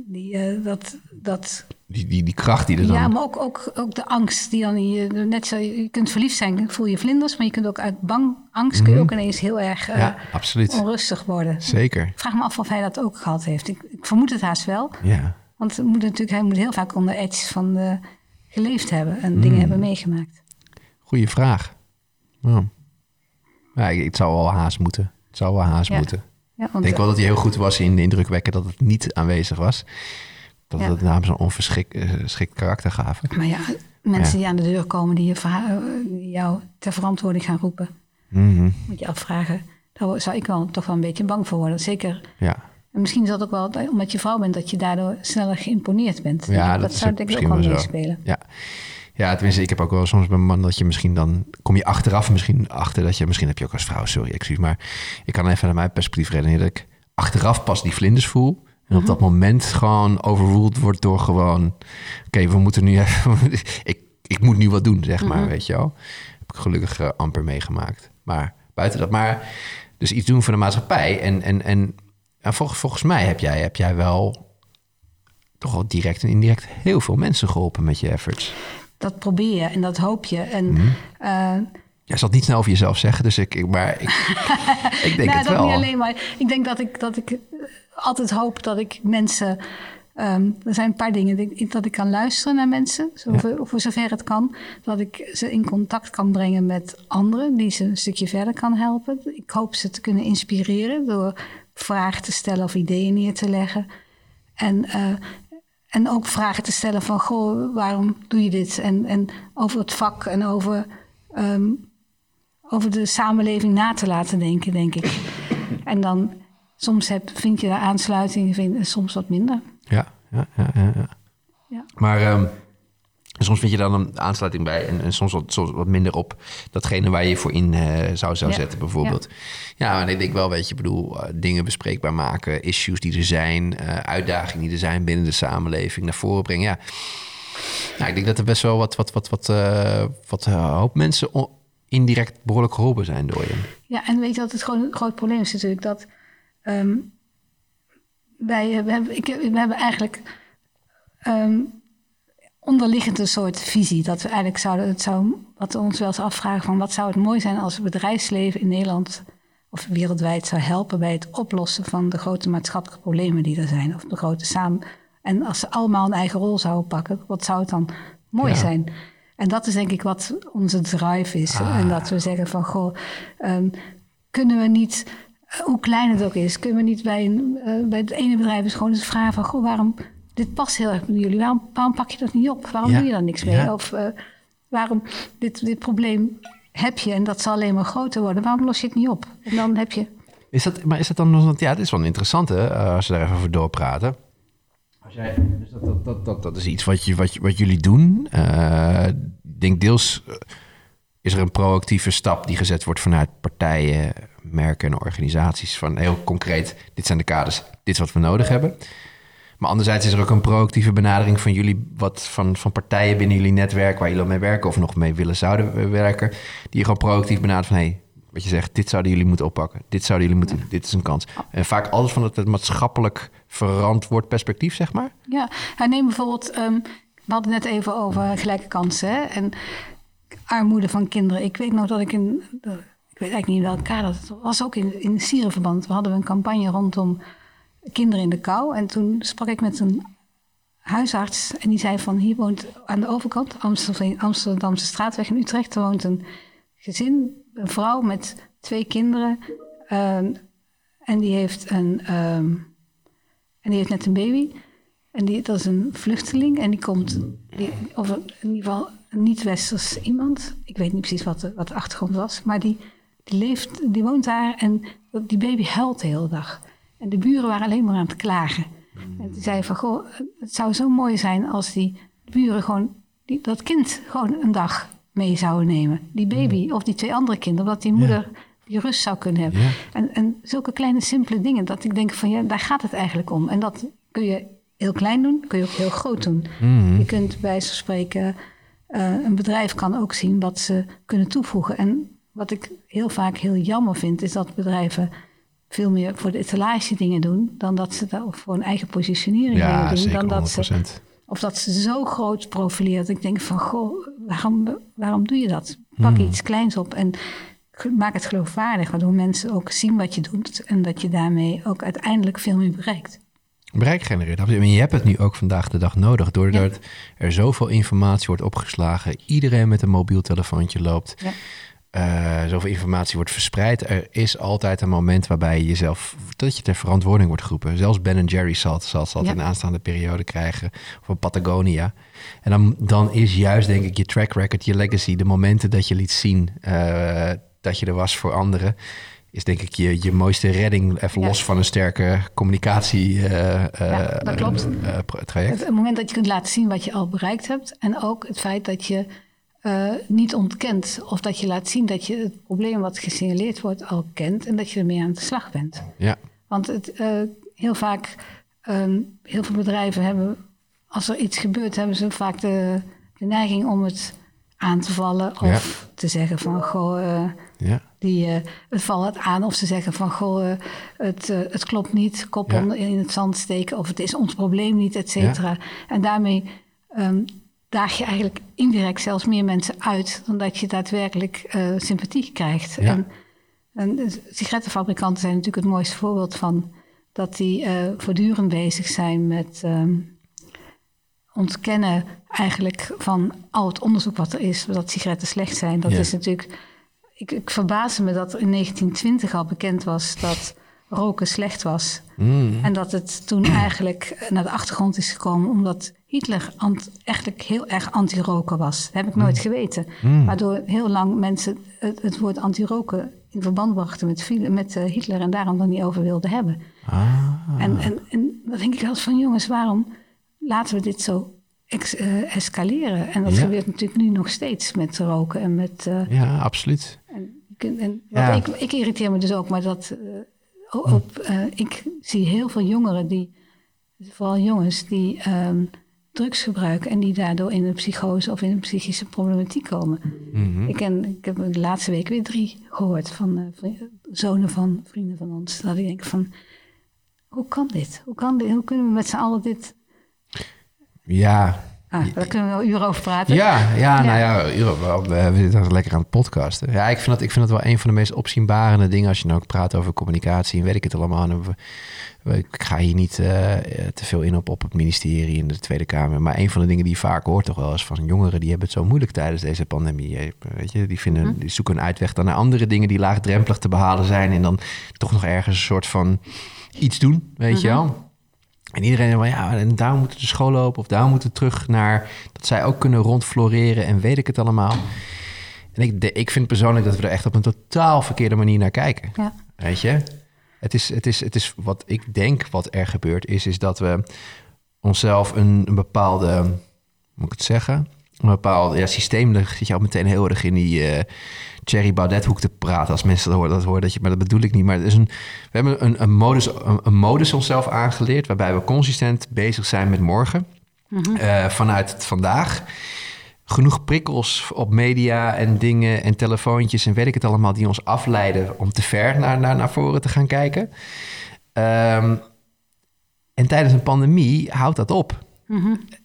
die eh, dat, dat die, die, die kracht die er dan... Ja, maar ook, ook, ook de angst die dan in je... Net zo, je kunt verliefd zijn, voel je vlinders... maar je kunt ook uit bang angst kun je ook ineens heel erg eh, Mhm. ja, absoluut. onrustig worden. Zeker. Ik vraag me af of hij dat ook gehad heeft. Ik, ik vermoed het haast wel. Ja. Want het moet natuurlijk, hij moet heel vaak onder edge van eh, geleefd hebben... en Mhm. dingen hebben meegemaakt. Goeie vraag. Ja. Ik- het zou wel haast moeten. Het zou wel haast Ja. moeten. Ja, Ik denk wel dat hij heel goed was in de indruk wekken dat het niet aanwezig was. Dat Ja. het namens een onverschikt karakter gaven. Maar ja, mensen die aan de deur komen... die, je eh, die jou ter verantwoording gaan roepen... Mhm. moet je afvragen... daar zou ik wel toch wel een beetje bang voor worden. Zeker Ja. En misschien is dat ook wel omdat je vrouw bent, dat je daardoor sneller geïmponeerd bent. Ja, dat, zou denk ik ook wel meespelen. Ja. Ja, tenminste, ik heb ook wel soms bij mijn man dat je misschien dan... kom je achteraf misschien achter dat je... misschien heb je ook als vrouw, sorry, excuus... maar ik kan even naar mijn perspectief redeneren... dat ik achteraf pas die vlinders voel... en op dat moment gewoon overruled wordt door gewoon... oké, we moeten nu even... ik, ik moet nu wat doen, zeg maar, weet je wel. Heb ik gelukkig eh, amper meegemaakt. Maar buiten dat, maar... dus iets doen voor de maatschappij. En, en, en, en volgens, volgens mij heb jij, heb jij wel... toch wel direct en indirect heel veel mensen geholpen met je efforts. Dat probeer je en dat hoop je. En Mhm. eh, Jij zal het niet snel over jezelf zeggen, dus ik, ik maar ik, ik denk nou, het dat wel. niet alleen, maar ik denk dat ik, dat ik eh, altijd hoop dat ik mensen. ehm, er zijn een paar dingen dat ik, dat ik kan luisteren naar mensen, zover, voor zover het kan. Dat ik ze in contact kan brengen met anderen, die ze een stukje verder kan helpen. Ik hoop ze te kunnen inspireren door vragen te stellen of ideeën neer te leggen. En, eh, en ook vragen te stellen van, goh, waarom doe je dit? En, en over het vak en over, ehm, over de samenleving na te laten denken, denk ik. En dan, soms heb, vind je daar aansluiting, vind, en soms wat minder. Ja, ja, ja, ja. ja. Ja. Maar ehm, soms vind je dan een aansluiting bij en, en soms, wat, soms wat minder op datgene waar je voor in eh, zou, zou Ja. zetten, bijvoorbeeld. Ja, en ik denk wel, weet je, bedoel, eh, dingen bespreekbaar maken, issues die er zijn, eh, uitdagingen die er zijn binnen de samenleving naar voren brengen. Ja, nou, ik denk dat er best wel wat, wat, wat, wat, wat hoop mensen indirect behoorlijk geholpen zijn door je. Ja, en weet je wat het gewoon een groot probleem is natuurlijk? Dat ehm, wij we hebben, ik, we hebben eigenlijk ehm, onderliggend een soort visie. Dat we eigenlijk zouden, het zou, wat we ons wel eens afvragen van wat zou het mooi zijn als het bedrijfsleven in Nederland of wereldwijd zou helpen bij het oplossen van de grote maatschappelijke problemen die er zijn. Of de grote samen. En als ze allemaal een eigen rol zouden pakken, wat zou het dan mooi Ja. zijn? En dat is denk ik wat onze drive is. Ah. En dat we zeggen van, goh, ehm, kunnen we niet, eh, hoe klein het ook is, kunnen we niet bij, een, eh, bij het ene bedrijf eens gewoon eens vragen van, goh, waarom, dit past heel erg bij jullie, waarom, waarom pak je dat niet op? Waarom Ja. doe je daar niks mee? Ja. Of eh, waarom, dit, dit probleem heb je en dat zal alleen maar groter worden, waarom los je het niet op? En dan heb je, Is dat, maar is dat dan want Ja, dit is wel interessant, hè, eh, als we daar even over doorpraten. Als jij, dus dat, dat, dat, dat, dat is iets wat, je, wat, je- wat jullie doen. Eh, Ik denk deels is er een proactieve stap die gezet wordt vanuit partijen, merken en organisaties. Van heel concreet, dit zijn de kaders, dit is wat we nodig hebben. Maar anderzijds is er ook een proactieve benadering van jullie, wat van, van partijen binnen jullie netwerk waar jullie mee werken of nog mee willen zouden werken, die je gewoon proactief benadert van hey, wat je zegt, dit zouden jullie moeten oppakken, dit zouden jullie moeten, dit is een kans. En vaak alles van het, het maatschappelijk verantwoord perspectief, zeg maar. ja, hij neemt bijvoorbeeld, ehm, we hadden net even over gelijke kansen hè, en armoede van kinderen. Ik weet nog dat ik in, ik weet eigenlijk niet in welk kader, het was ook in, in Sierenverband. We hadden een campagne rondom kinderen in de kou. En toen sprak ik met een huisarts en die zei van hier woont aan de overkant, Amsterdam, Amsterdamse straatweg in Utrecht, er woont een gezin, een vrouw met twee kinderen. Ehm, En die heeft een, ehm, en die heeft net een baby. En die, dat is een vluchteling. En die komt, of in ieder geval een niet-westers iemand. Ik weet niet precies wat de, wat de achtergrond was. Maar die, die, leeft, die woont daar en die baby huilt de hele dag. En de buren waren alleen maar aan het klagen. En die zei van, goh, het zou zo mooi zijn als die buren gewoon die, dat kind gewoon een dag mee zouden nemen. Die baby of die twee andere kinderen, omdat die moeder die rust zou kunnen hebben. Ja. En, en zulke kleine simpele dingen, dat ik denk van ja, daar gaat het eigenlijk om. En dat kun je heel klein doen, kun je ook heel groot doen. Je kunt bij wijze van spreken, eh, een bedrijf kan ook zien wat ze kunnen toevoegen. En wat ik heel vaak heel jammer vind, is dat bedrijven veel meer voor de etalage dingen doen, dan dat ze daar voor een eigen positionering Ja, dingen doen. zeker, dan dat ze 100%. of dat ze zo groot profileert. Ik denk van, goh, waarom, waarom doe je dat? Pak iets kleins op en maak het geloofwaardig. Waardoor mensen ook zien wat je doet. En dat je daarmee ook uiteindelijk veel meer bereikt. Bereik genereren. je hebt het nu ook vandaag de dag nodig. Doordat er zoveel informatie wordt opgeslagen. Iedereen met een mobiel telefoontje loopt. Ja. Eh, zoveel informatie wordt verspreid. Er is altijd een moment waarbij je jezelf, dat je ter verantwoording wordt geroepen. Zelfs Ben Jerry zal het, zal Ja. in de aanstaande periode krijgen. Of Patagonia. En dan, dan is juist, denk ik, je track record, je legacy, de momenten dat je liet zien eh, dat je er was voor anderen. Is denk ik je, je mooiste redding, even Ja. los van een sterke communicatie Ja, dat klopt. traject. Het, het moment dat je kunt laten zien wat je al bereikt hebt. En ook het feit dat je eh, niet ontkent. Of dat je laat zien dat je het probleem wat gesignaleerd wordt al kent. En dat je ermee aan de slag bent. Ja, Want het, eh, heel vaak, ehm, heel veel bedrijven hebben, als er iets gebeurt, hebben ze vaak de, de neiging om het aan te vallen. Of te zeggen van, goh, eh, ja. die, het valt het aan. Of ze zeggen van, goh, het, het klopt niet. Kop Ja. onder in het zand steken. Of het is ons probleem niet, et cetera. En daarmee ehm, daag je eigenlijk indirect zelfs meer mensen uit... dan dat je daadwerkelijk eh, sympathie krijgt. Ja. En, en sigarettenfabrikanten zijn natuurlijk het mooiste voorbeeld van... dat die eh, voortdurend bezig zijn met ehm, ontkennen eigenlijk van al het onderzoek wat er is... dat sigaretten slecht zijn. Dat Ja. is natuurlijk... Ik, ik verbaasde me dat er in 1920 al bekend was dat roken slecht was. Mm. En dat het toen eigenlijk naar de achtergrond is gekomen omdat Hitler eigenlijk heel erg anti-roken was. Dat heb ik nooit geweten. Waardoor heel lang mensen het, het woord anti-roken in verband brachten met, met eh, Hitler en daarom er niet over wilden hebben. Ah. En, en, en dan denk ik eens van jongens, waarom laten we dit zo ex- eh, escaleren? En dat Ja. gebeurt natuurlijk nu nog steeds met roken en met... eh, ja, absoluut. en, en, en Ja. wat ik, ik irriteer me dus ook, maar dat op, eh, ik zie heel veel jongeren die, vooral jongens, die ehm, drugs gebruiken en die daardoor in een psychose of in een psychische problematiek komen. Mhm. Ik, ken, ik heb de laatste week weer drie gehoord van eh, zonen van vrienden van ons. Dat ik denk van, hoe kan dit? Hoe, kan dit? hoe kunnen we met z'n allen dit... Ja, Ah, daar kunnen we wel uren over praten. Ja, ja, nou Ja. Euro, we, zitten lekker aan het podcasten. Ja, ik vind, dat, ik vind dat wel een van de meest opzienbarende dingen als je nou ook praat over communicatie en weet ik het allemaal. Ik ga hier niet eh, te veel in op, op het ministerie en de Tweede Kamer. Maar een van de dingen die je vaak hoort toch wel is van jongeren die hebben het zo moeilijk tijdens deze pandemie. Weet je, die, vinden, die zoeken een uitweg dan naar andere dingen die laagdrempelig te behalen zijn. En dan toch nog ergens een soort van iets doen, weet je wel. En iedereen van ja, en daar moeten de school lopen of daar moeten we terug naar dat zij ook kunnen rondfloreren en weet ik het allemaal. En ik, de- ik vind persoonlijk dat we er echt op een totaal verkeerde manier naar kijken. Ja. Weet je? Het is, het, is, het is wat ik denk wat er gebeurd is, is dat we onszelf een, een bepaalde, hoe moet ik het zeggen? Een bepaald ja, systeem, daar zit je al meteen heel erg in die eh Thierry Baudet hoek te praten. Als mensen dat horen, dat horen dat je, maar dat bedoel ik niet. Maar het is een, we hebben een, een, modus, een, een modus onszelf aangeleerd waarbij we consistent bezig zijn met morgen. Eh, vanuit het vandaag. Genoeg prikkels op media en dingen en telefoontjes en weet ik het allemaal die ons afleiden om te ver naar, naar, naar voren te gaan kijken. Ehm, en tijdens een pandemie houdt dat op.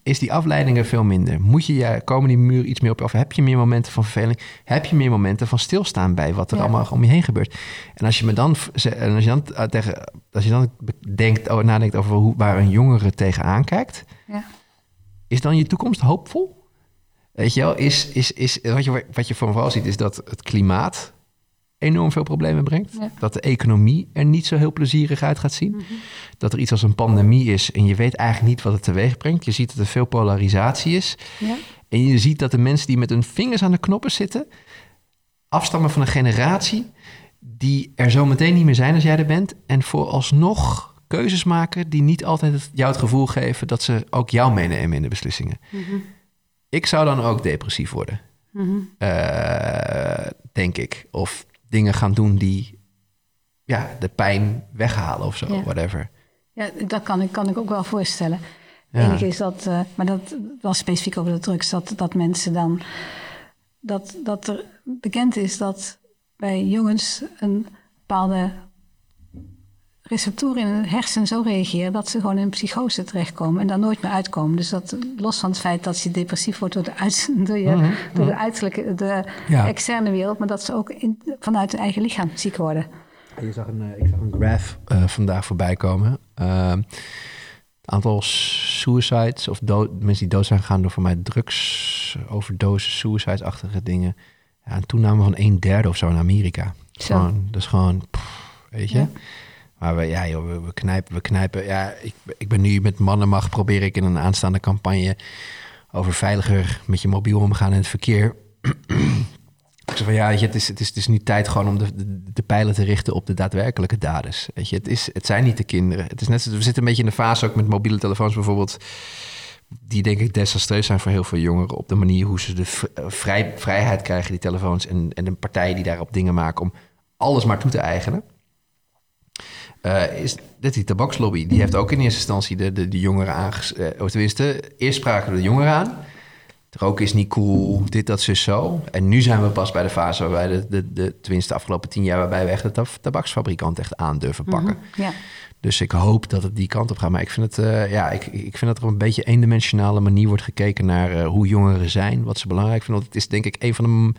Is die afleiding er veel minder? Moet je, ja, komen die muren iets meer op je af? Heb je meer momenten van verveling? Heb je meer momenten van stilstaan bij wat er Ja. allemaal om je heen gebeurt? En als je me dan, en als je dan eh, tegen, als je dan denkt, oh, nadenkt over hoe, waar een jongere tegenaan kijkt, Ja. is dan je toekomst hoopvol? Weet je wel, is, is, is, wat, je, wat je vooral ziet is dat het klimaat enorm veel problemen brengt. Ja. Dat de economie er niet zo heel plezierig uit gaat zien. Dat er iets als een pandemie is en je weet eigenlijk niet wat het teweeg brengt. Je ziet dat er veel polarisatie is. Ja. En je ziet dat de mensen die met hun vingers aan de knoppen zitten, afstammen van een generatie die er zo meteen niet meer zijn als jij er bent. En vooralsnog keuzes maken die niet altijd het- jou het gevoel geven dat ze ook jou meenemen in de beslissingen. Ik zou dan ook depressief worden, Mhm. eh, denk ik. Of dingen gaan doen die ja, de pijn weghalen of zo, Ja. whatever. Ja, dat kan ik, kan ik ook wel voorstellen. Het Ja. enige is dat, eh, maar dat was specifiek over de drugs, dat, dat mensen dan, dat, dat er bekend is dat bij jongens een bepaalde receptoren in hun hersen zo reageren dat ze gewoon in een psychose terechtkomen en daar nooit meer uitkomen. Dus dat los van het feit dat je depressief wordt door de, uit, door je, door de uiterlijke, de Ja. externe wereld, maar dat ze ook in, vanuit hun eigen lichaam ziek worden. Je zag een, eh, ik zag een graph eh, vandaag voorbij komen. Ehm, het aantal suicides of dood, mensen die dood zijn gegaan door voor mij drugs, overdoses, suicides-achtige dingen. Ja, een toename van een derde of zo in Amerika. Zo. Gewoon, dat is gewoon, pff, weet je. Ja. Maar we, ja, we, knijpen, we knijpen. Ja, ik, ik ben nu met mannenmacht, probeer ik in een aanstaande campagne over veiliger met je mobiel omgaan in het verkeer. Ik zeg van ja, het, is, het, is, het is nu tijd gewoon om de, de, pijlen te richten op de daadwerkelijke daders. Weet je, het, is, het zijn niet de kinderen. Het is net, we zitten een beetje in de fase ook met mobiele telefoons bijvoorbeeld. Die denk ik desastreus zijn voor heel veel jongeren. Op de manier hoe ze de eh, vrij, vrijheid krijgen, die telefoons. En, en de partijen die daarop dingen maken om alles maar toe te eigenen. Eh, is dit die tabakslobby? Die heeft ook in eerste instantie de, de, de jongeren aanges... eh, of tenminste, eerst spraken we de jongeren aan. Roken is niet cool, dit, dat, zus, zo. En nu zijn we pas bij de fase waarbij de, de, de tenminste afgelopen tien jaar... waarbij we echt de tab- tabaksfabrikant echt aan durven pakken. Ja. Dus ik hoop dat het die kant op gaat. Maar ik vind, het, eh, ja, ik, ik vind dat er op een beetje eendimensionale manier wordt gekeken naar eh, hoe jongeren zijn, wat ze belangrijk vinden. Want het is denk ik een van de.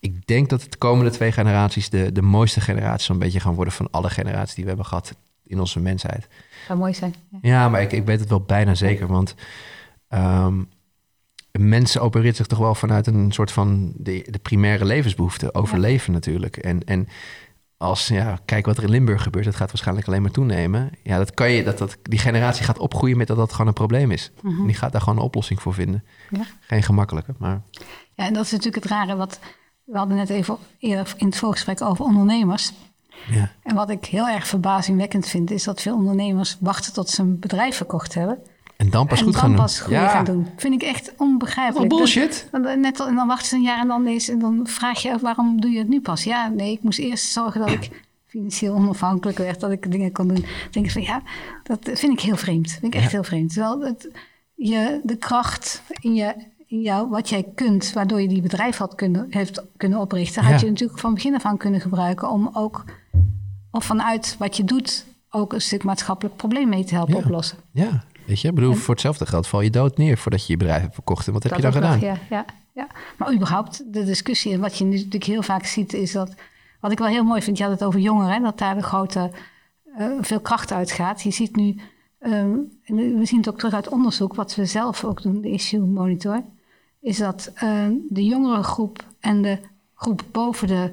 Ik denk dat het de komende twee generaties de, de mooiste generaties zo'n beetje gaan worden van alle generaties die we hebben gehad in onze mensheid. Zou mooi zijn. Ja. Ja, maar ik, ik weet het wel bijna zeker. Want ehm mensen opereert zich toch wel vanuit een soort van de, de primaire levensbehoefte. Overleven natuurlijk. En, en als, ja, kijk wat er in Limburg gebeurt. Dat gaat waarschijnlijk alleen maar toenemen. Ja, dat kan je, dat, dat, die generatie gaat opgroeien met dat dat gewoon een probleem is. En die gaat daar gewoon een oplossing voor vinden. Ja. Geen gemakkelijke, maar... Ja, en dat is natuurlijk het rare wat we hadden net even eerder in het voorgesprek over ondernemers. Ja. En wat ik heel erg verbazingwekkend vind, is dat veel ondernemers wachten tot ze een bedrijf verkocht hebben. En dan pas en goed dan gaan doen. gaan doen. Vind ik echt onbegrijpelijk. Wat bullshit. Dan, dan- net, en dan wachten ze een jaar en dan, is, en dan vraag je waarom doe je het nu pas? Ja, nee, ik moest eerst zorgen dat ik financieel onafhankelijk werd, dat ik dingen kon doen. Dan denk ik van ja, dat vind ik heel vreemd. vind ik echt heel vreemd. Terwijl het, je, de kracht in, je, in jou, wat jij kunt, waardoor je die bedrijf had kunnen, heeft kunnen oprichten, had Ja. je natuurlijk van begin af aan kunnen gebruiken om ook, of vanuit wat je doet, ook een stuk maatschappelijk probleem mee te helpen Ja. oplossen. Ja, weet je, ik bedoel, voor hetzelfde geld val je dood neer voordat je je bedrijf hebt verkocht. En wat heb je dan gedaan? nog, ja, ja, ja. Maar überhaupt, de discussie, en wat je nu natuurlijk heel vaak ziet, is dat. Wat ik wel heel mooi vind, je had het over jongeren, hè, dat daar de grote, eh, veel kracht uitgaat. Je ziet nu, ehm, we zien het ook terug uit onderzoek, wat we zelf ook doen, de Issue Monitor, is dat ehm, de jongere groep en de groep boven de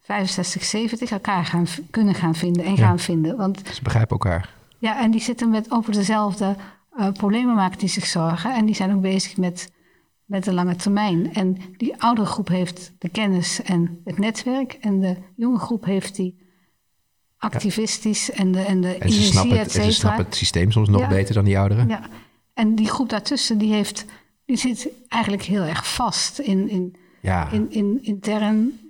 65, 70 elkaar gaan, kunnen gaan vinden en Ja. gaan vinden. Want Ze begrijpen elkaar. Ja, en die zitten met over dezelfde eh, problemen maken die zich zorgen. En die zijn ook bezig met, met de lange termijn. En die oudere groep heeft de kennis en het netwerk. En de jonge groep heeft die activistisch en de, en de En ze energie, snappen, et het, en ze snappen het systeem soms nog Ja. beter dan die ouderen. Ja. En die groep daartussen, die, heeft, die zit eigenlijk heel erg vast in, in, Ja. in, in intern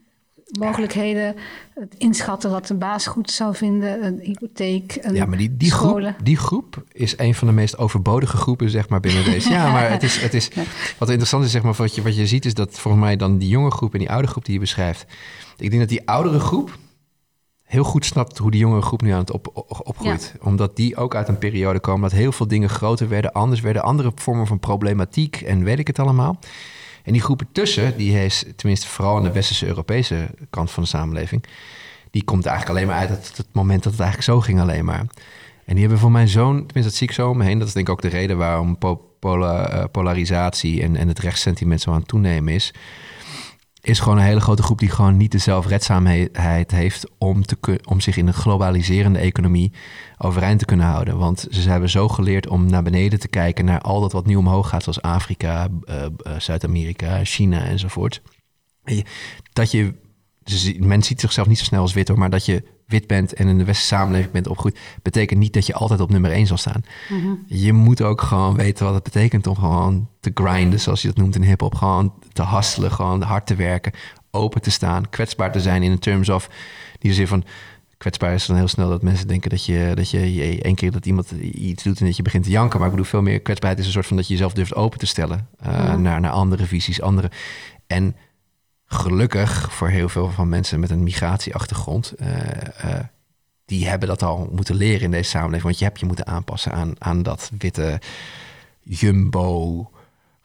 mogelijkheden. Het inschatten wat de baas goed zou vinden. Een hypotheek, een Ja, maar die, die, scholen. groep, die groep is een van de meest overbodige groepen, zeg maar, binnen deze. Ja, maar het is, het is, wat interessant is, zeg maar, wat je, wat je ziet, is dat volgens mij dan die jonge groep en die oude groep die je beschrijft. Ik denk dat die oudere groep heel goed snapt hoe die jongere groep nu aan het op, op- opgroeit. Omdat die ook uit een periode komen dat heel veel dingen groter werden, anders werden, andere vormen van problematiek en weet ik het allemaal. En die groepen tussen, die is tenminste vooral aan de westerse Europese kant van de samenleving, die komt eigenlijk alleen maar uit het, moment dat het eigenlijk zo ging alleen maar. En die hebben voor mijn zoon, tenminste dat zie ik zo om me heen, dat is denk ik ook de reden waarom eh, polarisatie en, en het rechtssentiment zo aan het toenemen is. Is gewoon een hele grote groep die gewoon niet de zelfredzaamheid heeft om, te, om zich in een globaliserende economie overeind te kunnen houden. Want ze hebben zo geleerd om naar beneden te kijken naar al dat wat nu omhoog gaat, zoals Afrika, uh, Zuid-Amerika, China enzovoort. Dat je, men ziet zichzelf niet zo snel als wit hoor, maar dat je wit bent en in de westerse samenleving bent opgegroeid, betekent niet dat je altijd op nummer één zal staan. Mhm. Je moet ook gewoon weten wat het betekent om gewoon te grinden, zoals je dat noemt in hip-hop. Gewoon te hustelen, gewoon hard te werken, open te staan, kwetsbaar te zijn in de terms of die zin van kwetsbaar is dan heel snel dat mensen denken dat je, dat je, één keer dat iemand iets doet en dat je begint te janken. Maar ik bedoel, veel meer kwetsbaarheid is een soort van dat je jezelf durft open te stellen uh, naar, naar andere visies, andere. En gelukkig voor heel veel van mensen met een migratieachtergrond, uh, uh, die hebben dat al moeten leren in deze samenleving. Want je hebt je moeten aanpassen aan, aan dat witte jumbo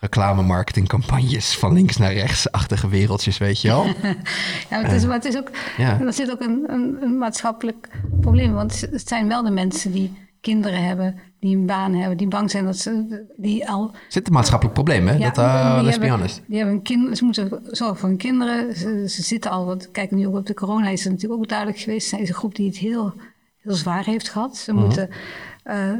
reclame-marketingcampagnes van links naar rechts-achtige wereldjes, weet je wel. ja, het is, maar het is ook, ja. er zit ook een, een, een maatschappelijk probleem. Want het zijn wel de mensen die kinderen hebben, die een baan hebben, die bang zijn dat ze die al. Zit een maatschappelijk probleem, hè? Ja, dat, uh, let's be honest. Die hebben een kind, ze moeten zorgen voor hun kinderen. Ze, ze zitten al, want kijk nu ook op de corona is het natuurlijk ook duidelijk geweest. Zijn een groep die het heel, heel zwaar heeft gehad. Ze mhm. moeten. Uh,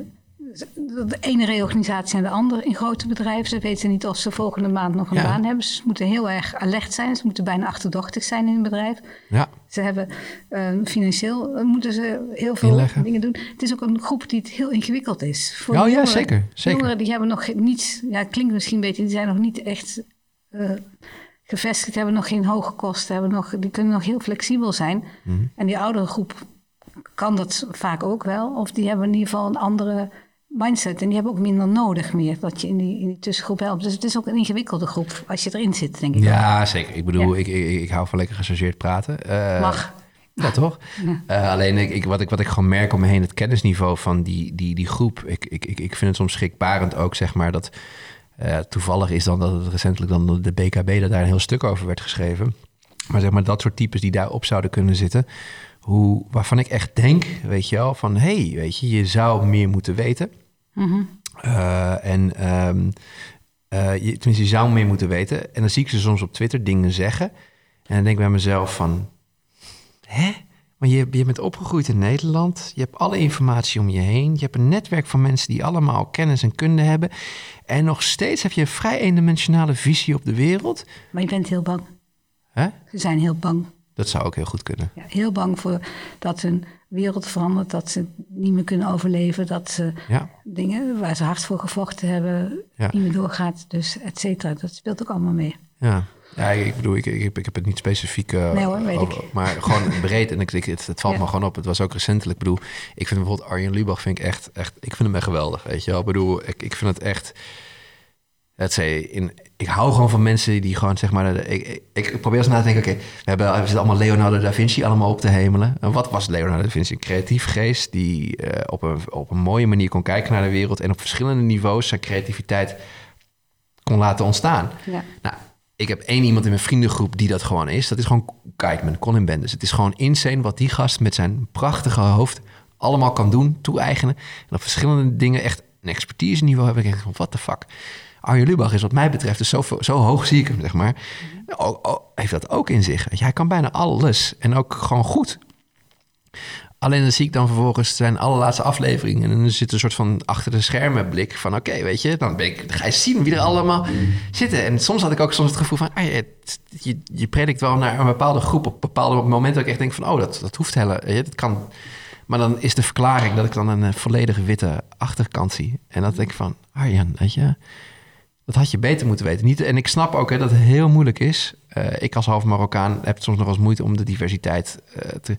de ene reorganisatie en de andere in grote bedrijven. Ze weten niet of ze volgende maand nog een baan hebben. Ze moeten heel erg alert zijn. Ze moeten bijna achterdochtig zijn in een bedrijf. Ja. Ze hebben uh, financieel uh, moeten ze heel veel dingen doen. Het is ook een groep die het heel ingewikkeld is. Voor oh jongeren, ja, zeker. zeker. Jongeren die hebben nog niets, ja, het klinkt misschien een beetje, die zijn nog niet echt uh, gevestigd, hebben nog geen hoge kosten, hebben nog, die kunnen nog heel flexibel zijn. Mm -hmm. En die oudere groep kan dat vaak ook wel. Of die hebben in ieder geval een andere mindset. En die hebben ook minder nodig meer, dat je in die, in die tussengroep helpt. Dus het is ook een ingewikkelde groep als je erin zit, denk ik. Ja, zeker. Ik bedoel, ik, ik, ik, hou van lekker gechargeerd praten. Uh, Mag. Ja, toch? Uh, alleen ik, ik, wat, ik, wat ik gewoon merk om me heen, het kennisniveau van die, die, die groep. Ik, ik, ik vind het soms schrikbarend ook, zeg maar, dat uh, toevallig is dan dat het recentelijk dan de BKB dat daar een heel stuk over werd geschreven. Maar zeg maar, dat soort types die daarop zouden kunnen zitten. Hoe, waarvan ik echt denk, weet je wel, van hé, hey, weet je, je zou meer moeten weten. Uh, en um, uh, je, tenminste, je zou meer moeten weten. En dan zie ik ze soms op Twitter dingen zeggen. En dan denk ik bij mezelf van... Hè? Maar je, je bent opgegroeid in Nederland. Je hebt alle informatie om je heen. Je hebt een netwerk van mensen die allemaal kennis en kunde hebben. En nog steeds heb je een vrij eendimensionale visie op de wereld. Maar je bent heel bang. Hè? Ze zijn heel bang. Dat zou ook heel goed kunnen. Ja, heel bang voor dat hun wereld verandert, dat ze niet meer kunnen overleven, dat ze ja. dingen waar ze hard voor gevochten hebben niet meer doorgaat, dus et cetera. Dat speelt ook allemaal mee. Ja. Ja, ik bedoel, ik, ik, ik heb het niet specifiek. Uh, nee hoor, weet ik. Maar gewoon breed. En ik, ik, het, het valt me gewoon op. Het was ook recentelijk. Ik bedoel, ik vind bijvoorbeeld Arjen Lubach vind ik echt, echt. Ik vind hem echt geweldig. Weet je wel. Ik bedoel, ik, ik vind het echt say, in, ik hou gewoon van mensen die gewoon, zeg maar, ik, ik, probeer eens na te denken, oké, we, hebben, we zitten allemaal Leonardo da Vinci allemaal op te hemelen. En wat was Leonardo da Vinci? Een creatief geest die uh, op, een, op een mooie manier kon kijken naar de wereld en op verschillende niveaus zijn creativiteit kon laten ontstaan. Ja. Nou, ik heb één iemand in mijn vriendengroep die dat gewoon is. Dat is gewoon Kijkman, Colin Bendis. Het is gewoon insane wat die gast met zijn prachtige hoofd allemaal kan doen, toe-eigenen. En op verschillende dingen echt een expertise niveau heb ik echt van, what the fuck. Arjen Lubach is wat mij betreft, dus zo, zo hoog zie ik hem, zeg maar. Heeft dat ook in zich. Hij kan bijna alles en ook gewoon goed. Alleen dan zie ik dan vervolgens zijn allerlaatste afleveringen. En dan zit een soort van achter de schermen blik van... oké, weet je, dan, ben ik, dan ga je zien wie er allemaal zitten. En soms had ik ook soms het gevoel van... Ah, je, je predikt wel naar een bepaalde groep op bepaalde momenten... dat ik echt denk van, oh, dat, dat hoeft helemaal... Dat kan... Maar dan is de verklaring dat ik dan een volledige witte achterkant zie. En dat denk ik van, Arjan, weet je... Dat had je beter moeten weten. Niet, en ik snap ook hè, dat het heel moeilijk is. Uh, ik als half Marokkaan heb soms nog eens moeite om de diversiteit uh, te...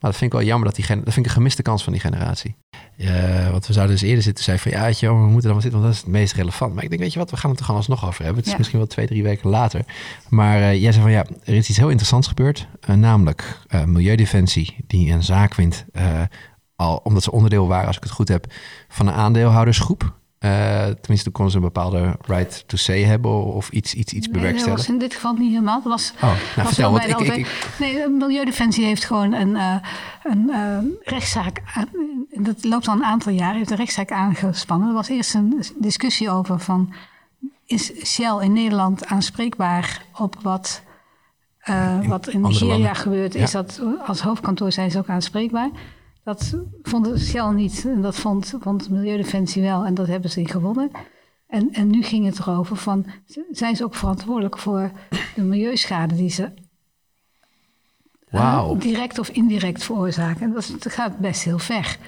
Maar dat vind ik wel jammer, dat, die gen... dat vind ik een gemiste kans van die generatie. Uh, wat we zouden dus eerder zitten zei van... ja, weet je, we moeten dan wel zitten, want dat is het meest relevant. Maar ik denk, weet je wat, we gaan het er gewoon alsnog over hebben. Het is ja. misschien wel twee, drie weken later. Maar jij zei van, ja, er is iets heel interessants gebeurd. namelijk Milieudefensie, die een zaak wint... al, omdat ze onderdeel waren, als ik het goed heb, van een aandeelhoudersgroep... Uh, tenminste, konden ze een bepaalde right to say hebben of iets, iets, iets nee, bewerkstelligen. Dat was in dit geval niet helemaal. Dat was, oh, nou, was vertel, wat ik, ik, ik, Nee, Milieudefensie heeft gewoon een, uh, een uh, rechtszaak, dat loopt al een aantal jaar, heeft een rechtszaak aangespannen. Er was eerst een discussie over van, is Shell in Nederland aanspreekbaar op wat uh, wat in Nigeria gebeurt, is dat als hoofdkantoor zijn ze ook aanspreekbaar. Dat vond Shell niet en dat vond, vond Milieudefensie wel en dat hebben ze gewonnen. En, en nu ging het erover van, zijn ze ook verantwoordelijk voor de milieuschade die ze wow. direct of indirect veroorzaken. En dat, gaat best heel ver.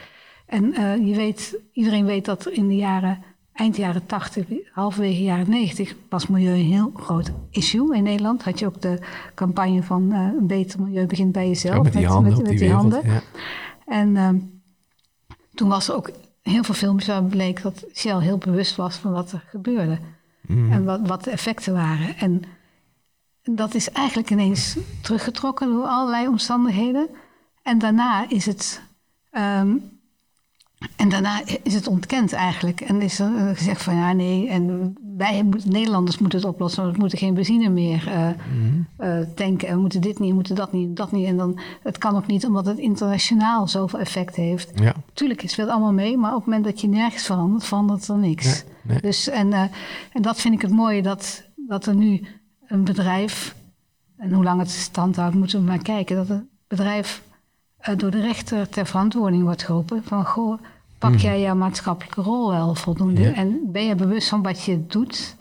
En uh, je weet, iedereen weet dat in de jaren, eind jaren 80, halverwege jaren 90, was milieu een heel groot issue in Nederland. Had je ook de campagne van uh, een beter milieu begint bij jezelf. Ja, met die handen. Met, met die, handen. Ja. En uh, toen was er ook heel veel films waar bleek dat Shell heel bewust was van wat er gebeurde. Mm. En wat, wat de effecten waren. En dat is eigenlijk ineens teruggetrokken door allerlei omstandigheden. En daarna is het. Um, en daarna is het ontkend eigenlijk. En is er gezegd van ja, nee, en wij Nederlanders moeten het oplossen, want we moeten geen benzine meer uh, mm. uh, tanken. En we moeten dit niet, we moeten dat niet, dat niet. En dan, het kan ook niet omdat het internationaal zoveel effect heeft. Ja. Tuurlijk, het speelt allemaal mee, maar op het moment dat je nergens verandert, verandert er niks. Nee, Dus, en, uh, en dat vind ik het mooie, dat, dat er nu een bedrijf, en hoe lang het stand houdt, moeten we maar kijken, dat het bedrijf door de rechter ter verantwoording wordt geroepen. Van goh, pak hmm. jij jouw maatschappelijke rol wel voldoende? En ben je bewust van wat je doet?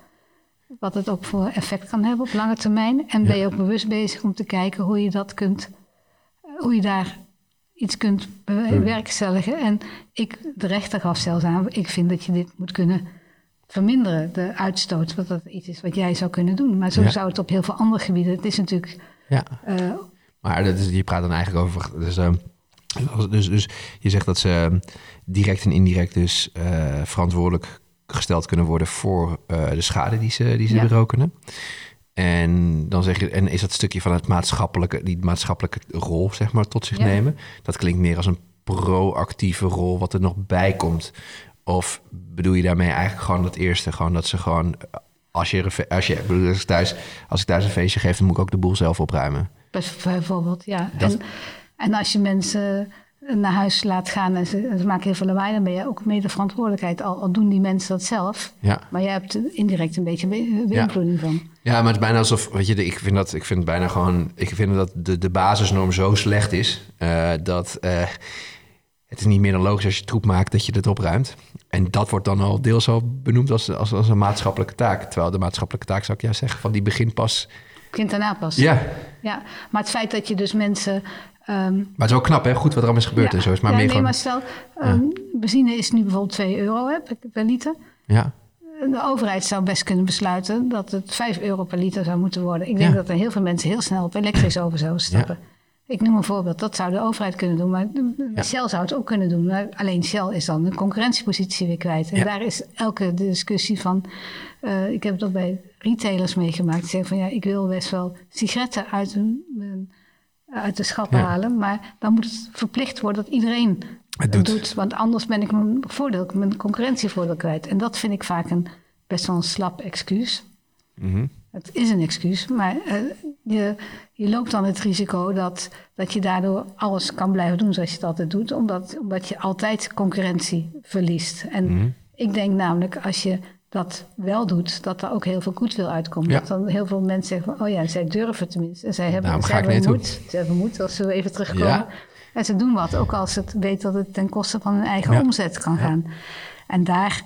Wat het ook voor effect kan hebben op lange termijn. En ben je ook bewust bezig om te kijken hoe je dat kunt, uh, hoe je daar iets kunt bewerkstelligen. En ik, de rechter gaf zelfs aan, ik vind dat je dit moet kunnen verminderen, de uitstoot. Wat dat iets is wat jij zou kunnen doen. Maar zo zou het op heel veel andere gebieden. Het is natuurlijk. Ja. Uh, maar dat is, je praat dan eigenlijk over. Dus, uh, dus, dus je zegt dat ze direct en indirect dus uh, verantwoordelijk gesteld kunnen worden voor de schade die ze, die ze ja. berokkenen. En dan zeg je, en is dat stukje van het maatschappelijke, die maatschappelijke rol, zeg maar, tot zich ja. nemen. Dat klinkt meer als een proactieve rol, wat er nog bij komt. Of bedoel je daarmee eigenlijk gewoon dat eerste? Gewoon dat ze gewoon, als je, als je als thuis, als ik thuis een feestje geef, dan moet ik ook de boel zelf opruimen. Bijvoorbeeld, ja. Dat... En, en als je mensen naar huis laat gaan en ze, ze, maken heel veel lawaai, dan ben je ook mede verantwoordelijkheid. Al, al, doen die mensen dat zelf. Ja. Maar jij hebt indirect een beetje beïnvloeding ja. van. Ja, maar het is bijna alsof, weet je, ik vind dat, ik vind bijna gewoon, ik vind dat de, de basisnorm zo slecht is uh, dat. Uh, het is niet meer dan logisch als je troep maakt dat je het opruimt. En dat wordt dan al deels al benoemd als, als, als een maatschappelijke taak. Terwijl de maatschappelijke taak, zou ik juist zeggen, van die begint pas... Begint daarna pas. Ja. ja. Maar het feit dat je dus mensen... Um... Maar het is ook knap, hè? Goed wat er allemaal is gebeurd ja. en zo. Is maar ja, meer nee, gewoon... maar stel, um, benzine is nu bijvoorbeeld 2 euro hè, per liter. Ja. De overheid zou best kunnen besluiten dat het 5 euro per liter zou moeten worden. Ik denk dat er heel veel mensen heel snel op elektrisch over zouden stappen. Ik noem een voorbeeld, dat zou de overheid kunnen doen, maar Ja. Shell zou het ook kunnen doen. Maar alleen Shell is dan een concurrentiepositie weer kwijt. En Ja. daar is elke discussie van. eh, ik heb ook bij retailers meegemaakt. Die zeggen van ja, ik wil best wel sigaretten uit, een, uit de schappen Ja. halen, maar dan moet het verplicht worden dat iedereen Het doet. Want anders ben ik mijn voordeel, mijn concurrentievoordeel kwijt. En dat vind ik vaak een best wel een slap excuus. Mhm. Het is een excuus, maar eh, je, je loopt dan het risico dat, dat je daardoor alles kan blijven doen zoals je het altijd doet, omdat, omdat je altijd concurrentie verliest. En Mhm. ik denk namelijk, als je dat wel doet, dat er ook heel veel goed wil uitkomen. Ja. Dat dan heel veel mensen zeggen van, oh ja, zij durven tenminste. En zij hebben, zij hebben moed. Ze hebben moed als ze even terugkomen. Ja. En ze doen wat, ook als het weet dat het ten koste van hun eigen Ja. omzet kan gaan. En daar,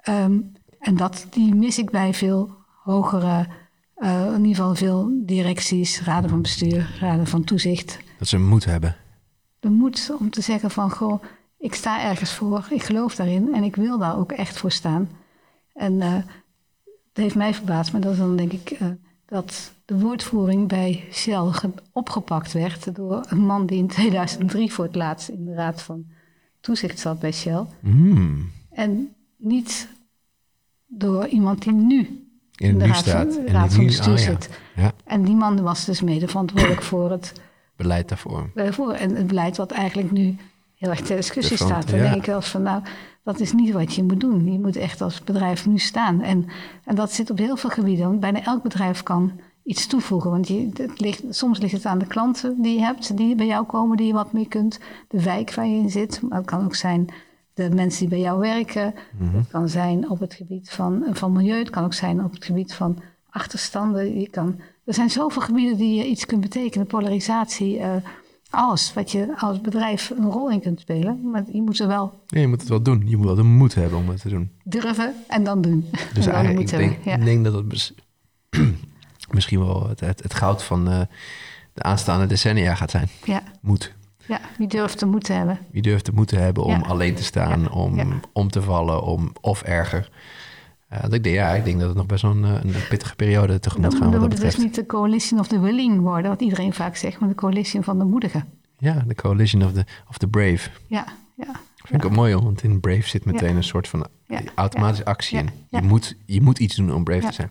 ehm, en dat, die mis ik bij veel hogere, eh, in ieder geval veel directies, raden van bestuur, raden van toezicht. Dat ze moed hebben. De moed om te zeggen van, goh, ik sta ergens voor, ik geloof daarin en ik wil daar ook echt voor staan. En eh het heeft mij verbaasd, maar dat is dan denk ik eh, dat de woordvoering bij Shell ge- opgepakt werd door een man die in 2003 voor het laatst in de raad van toezicht zat bij Shell. Mm. En niet door iemand die nu In de raad van, raad van nu- bestuur oh ja. zit. Ja, En die man was dus mede verantwoordelijk voor het, beleid daarvoor. eh, en het beleid wat eigenlijk nu heel erg ter discussie staat. Dan ja. denk ik wel van nou, dat is niet wat je moet doen. Je moet echt als bedrijf nu staan. En, en dat zit op heel veel gebieden. Want bijna elk bedrijf kan iets toevoegen. Want je, het ligt, soms ligt het aan de klanten die je hebt, die bij jou komen, die je wat mee kunt. De wijk waar je in zit. Maar het kan ook zijn de mensen die bij jou werken. Mhm. Het kan zijn op het gebied van, van milieu. Het kan ook zijn op het gebied van achterstanden. Je kan, er zijn zoveel gebieden die je iets kunt betekenen. Polarisatie, uh, alles wat je als bedrijf een rol in kunt spelen. Maar je moet er wel... Ja, je moet het wel doen. Je moet wel de moed hebben om het te doen. Durven en dan doen. Dus dan eigenlijk, ik denk, ja. denk dat het misschien wel het, het, het goud van uh, de aanstaande decennia gaat zijn. Ja. Moed. Ja, wie durft te hebben. Wie durft te hebben om Ja. alleen te staan, Ja. om Ja. om te vallen, om, of erger. Uh, dat ik, denk, ja, ik denk dat het nog best wel een, een pittige periode tegemoet Dan, gaan dan wat dat moet het dus betreft. niet de coalition of the willing worden, wat iedereen vaak zegt, maar de coalition van de moedigen. Ja, de coalition of the, of the brave. Ja, ja. Vind ik ook mooi, hoor, want in brave zit meteen een soort van automatische actie in. Je, moet, je moet iets doen om brave te zijn.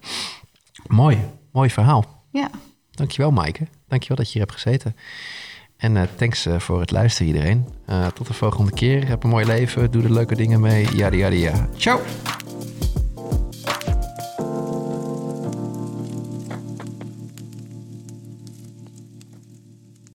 Mooi, mooi verhaal. Ja, Dankjewel, Maaike. Dankjewel dat je hier hebt gezeten. En eh, thanks eh, voor het luisteren, iedereen. Eh, tot de volgende keer. Heb een mooi leven. Doe er leuke dingen mee. Yada, yada, yada. Ciao!